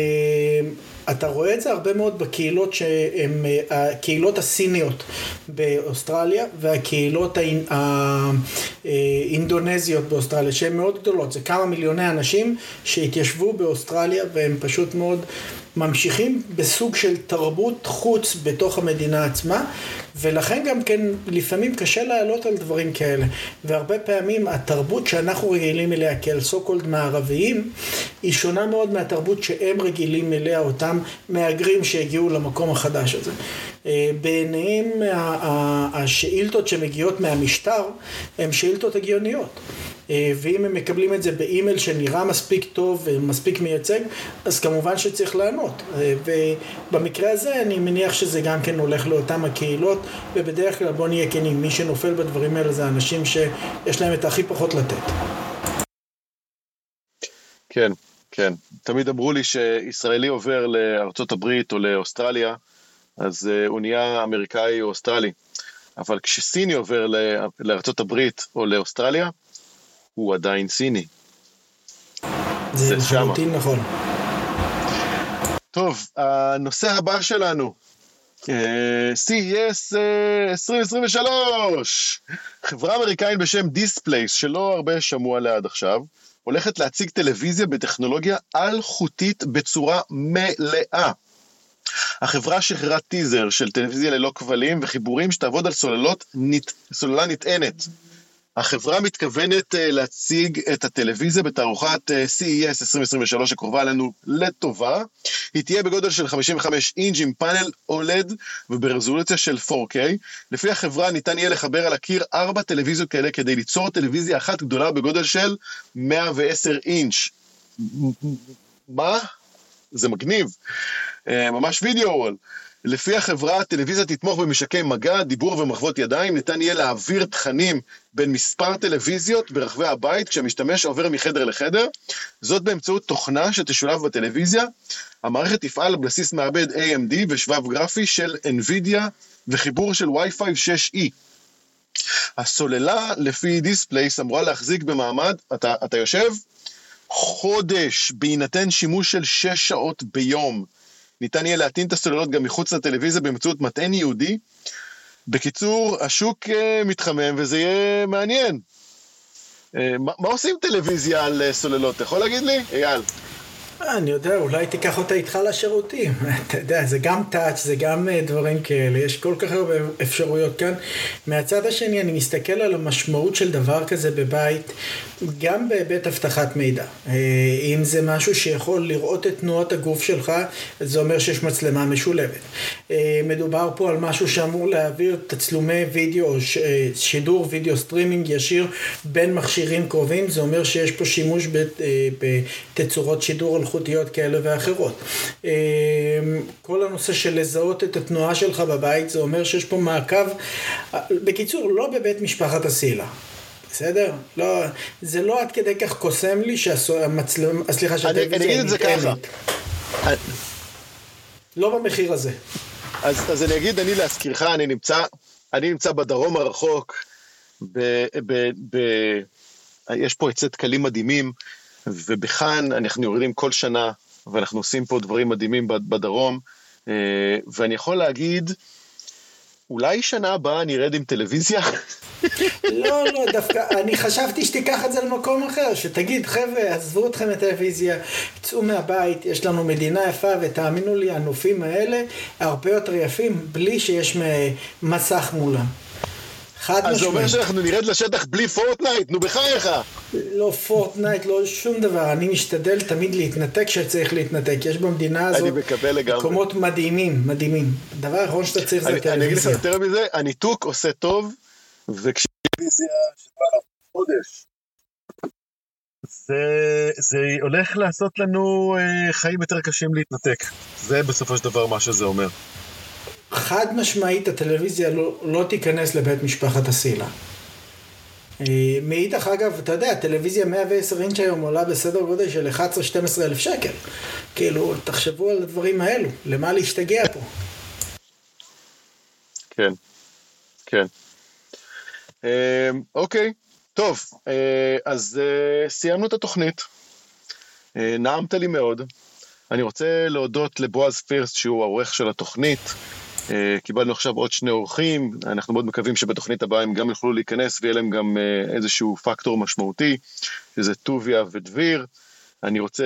S2: אה, אתה רואה את זה הרבה מאוד בקהילות שהן הקהילות הסיניות באוסטרליה והקהילות האינדונזיות באוסטרליה שהן מאוד גדולות, זה כמה מיליוני אנשים שהתיישבו באוסטרליה והם פשוט מאוד ממשיכים בסוג של תרבות חוץ בתוך המדינה עצמה ולכן גם כן לפעמים קשה לעלות על דברים כאלה והרבה פעמים התרבות שאנחנו רגילים אליה כאל סו קולד מערביים היא שונה מאוד מהתרבות שהם רגילים אליה אותם מהגרים שהגיעו למקום החדש הזה. אה, בעיניהם השאילתות שמגיעות מהמשטר הן שאילתות הגיוניות ואם הם מקבלים את זה באימייל שנראה מספיק טוב ומספיק מייצג, אז כמובן שצריך לענות. אה, ובמקרה הזה אני מניח שזה גם כן הולך לאותם הקהילות, ובדרך כלל בוא נהיה כנים, מי שנופל בדברים האלה זה אנשים שיש להם את הכי פחות לתת.
S1: כן, כן. תמיד אמרו לי שישראלי עובר לארצות הברית או לאוסטרליה, אז אה, הוא נהיה אמריקאי או אוסטרלי. אבל כשסיני עובר לארצות הברית או לאוסטרליה, הוא עדיין סיני.
S2: זה לחלוטין נכון.
S1: טוב, הנושא הבא שלנו, אה, CES 2023, אה, חברה אמריקאית בשם Displace, שלא הרבה שמעו עליה עד עכשיו, הולכת להציג טלוויזיה בטכנולוגיה אלחוטית בצורה מלאה. החברה שחררה טיזר של טלוויזיה ללא כבלים וחיבורים שתעבוד על סוללות, סוללה נטענת. החברה מתכוונת אה, להציג את הטלוויזיה בתערוכת אה, CES 2023 שקרובה עלינו לטובה. היא תהיה בגודל של 55 אינג' עם פאנל אולד וברזולוציה של 4K. לפי החברה ניתן יהיה לחבר על הקיר ארבע טלוויזיות כאלה כדי ליצור טלוויזיה אחת גדולה בגודל של 110 אינץ'. מה? זה מגניב. אה, ממש וידאו וול. לפי החברה, הטלוויזיה תתמוך במשקי מגע, דיבור ומחוות ידיים, ניתן יהיה להעביר תכנים בין מספר טלוויזיות ברחבי הבית כשהמשתמש עובר מחדר לחדר, זאת באמצעות תוכנה שתשולב בטלוויזיה. המערכת תפעל על בסיס מעבד AMD ושבב גרפי של NVIDIA וחיבור של Wi-Fi 6E. הסוללה, לפי Displace, אמורה להחזיק במעמד, אתה, אתה יושב? חודש, בהינתן שימוש של 6 שעות ביום. ניתן יהיה להטעין את הסוללות גם מחוץ לטלוויזיה באמצעות מטען ייעודי. בקיצור, השוק אה, מתחמם וזה יהיה מעניין. אה, מה, מה עושים טלוויזיה על אה, סוללות? אתה יכול להגיד לי? אייל.
S2: אני יודע, אולי תיקח אותה איתך לשירותים. <laughs> אתה יודע, זה גם touch, זה גם אה, דברים כאלה, יש כל כך הרבה אפשרויות כאן. מהצד השני, אני מסתכל על המשמעות של דבר כזה בבית, גם בהיבט אבטחת מידע. אה, אם זה משהו שיכול לראות את תנועות הגוף שלך, זה אומר שיש מצלמה משולבת. אה, מדובר פה על משהו שאמור להעביר תצלומי וידאו, שידור וידאו סטרימינג ישיר בין מכשירים קרובים, זה אומר שיש פה שימוש בתצורות שידור אלחוטיות כאלה ואחרות. כל הנושא של לזהות את התנועה שלך בבית, זה אומר שיש פה מעקב, בקיצור, לא בבית משפחת אסילה. בסדר? לא, זה לא עד כדי כך קוסם לי שהמצלמה, סליחה,
S1: שהטלוויזיה אני אגיד את זה ככה.
S2: לא במחיר הזה.
S1: אז, אז אני אגיד, אני להזכירך, אני נמצא, אני נמצא בדרום הרחוק, ב, ב, ב, יש פה עצי דקלים מדהימים, ובכאן אנחנו יורדים כל שנה, ואנחנו עושים פה דברים מדהימים בדרום, אה, ואני יכול להגיד, אולי שנה הבאה אני ארד עם טלוויזיה? <laughs>
S2: לא, לא, דווקא, אני חשבתי שתיקח את זה למקום אחר, שתגיד, חבר'ה, עזבו אתכם מטלוויזיה, צאו מהבית, יש לנו מדינה יפה, ותאמינו לי, הנופים האלה הרבה יותר יפים, בלי שיש מסך מולם.
S1: חד משמעית. אז זה אומר שאנחנו נרד לשטח בלי פורטנייט? נו בחייך.
S2: לא פורטנייט, לא שום דבר. אני משתדל תמיד להתנתק כשצריך להתנתק. יש במדינה הזאת...
S1: אני מקבל לגמרי.
S2: מקומות מדהימים, מדהימים. הדבר האחרון שאתה צריך זה טלוויזיה.
S1: אני אגיד לך יותר מזה, הניתוק עושה טוב, וכשטלוויזיה שבאה חודש, זה, זה הולך לעשות לנו אה, חיים יותר קשים להתנתק. זה בסופו של דבר מה שזה אומר.
S2: חד משמעית הטלוויזיה לא, לא תיכנס לבית משפחת אסילה. אה, מאידך אגב, אתה יודע, טלוויזיה 110 אינץ' היום עולה בסדר גודל של 11-12 אלף שקל. כאילו, תחשבו על הדברים האלו, למה להשתגע פה?
S1: כן, כן. אה, אוקיי, טוב, אה, אז סיימנו את התוכנית. נעמת לי מאוד. אני רוצה להודות לבועז פירסט, שהוא העורך של התוכנית. אה, קיבלנו עכשיו עוד שני אורחים, אנחנו מאוד מקווים שבתוכנית הבאה הם גם יוכלו להיכנס ויהיה להם גם אה, איזשהו פקטור משמעותי, שזה טוביה ודביר. אני רוצה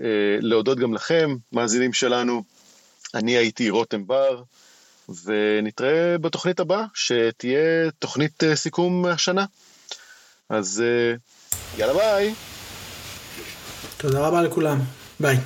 S1: אה, להודות גם לכם, מאזינים שלנו. אני הייתי רותם בר, ונתראה בתוכנית הבאה, שתהיה תוכנית סיכום השנה. אז יאללה ביי.
S2: תודה רבה לכולם, ביי.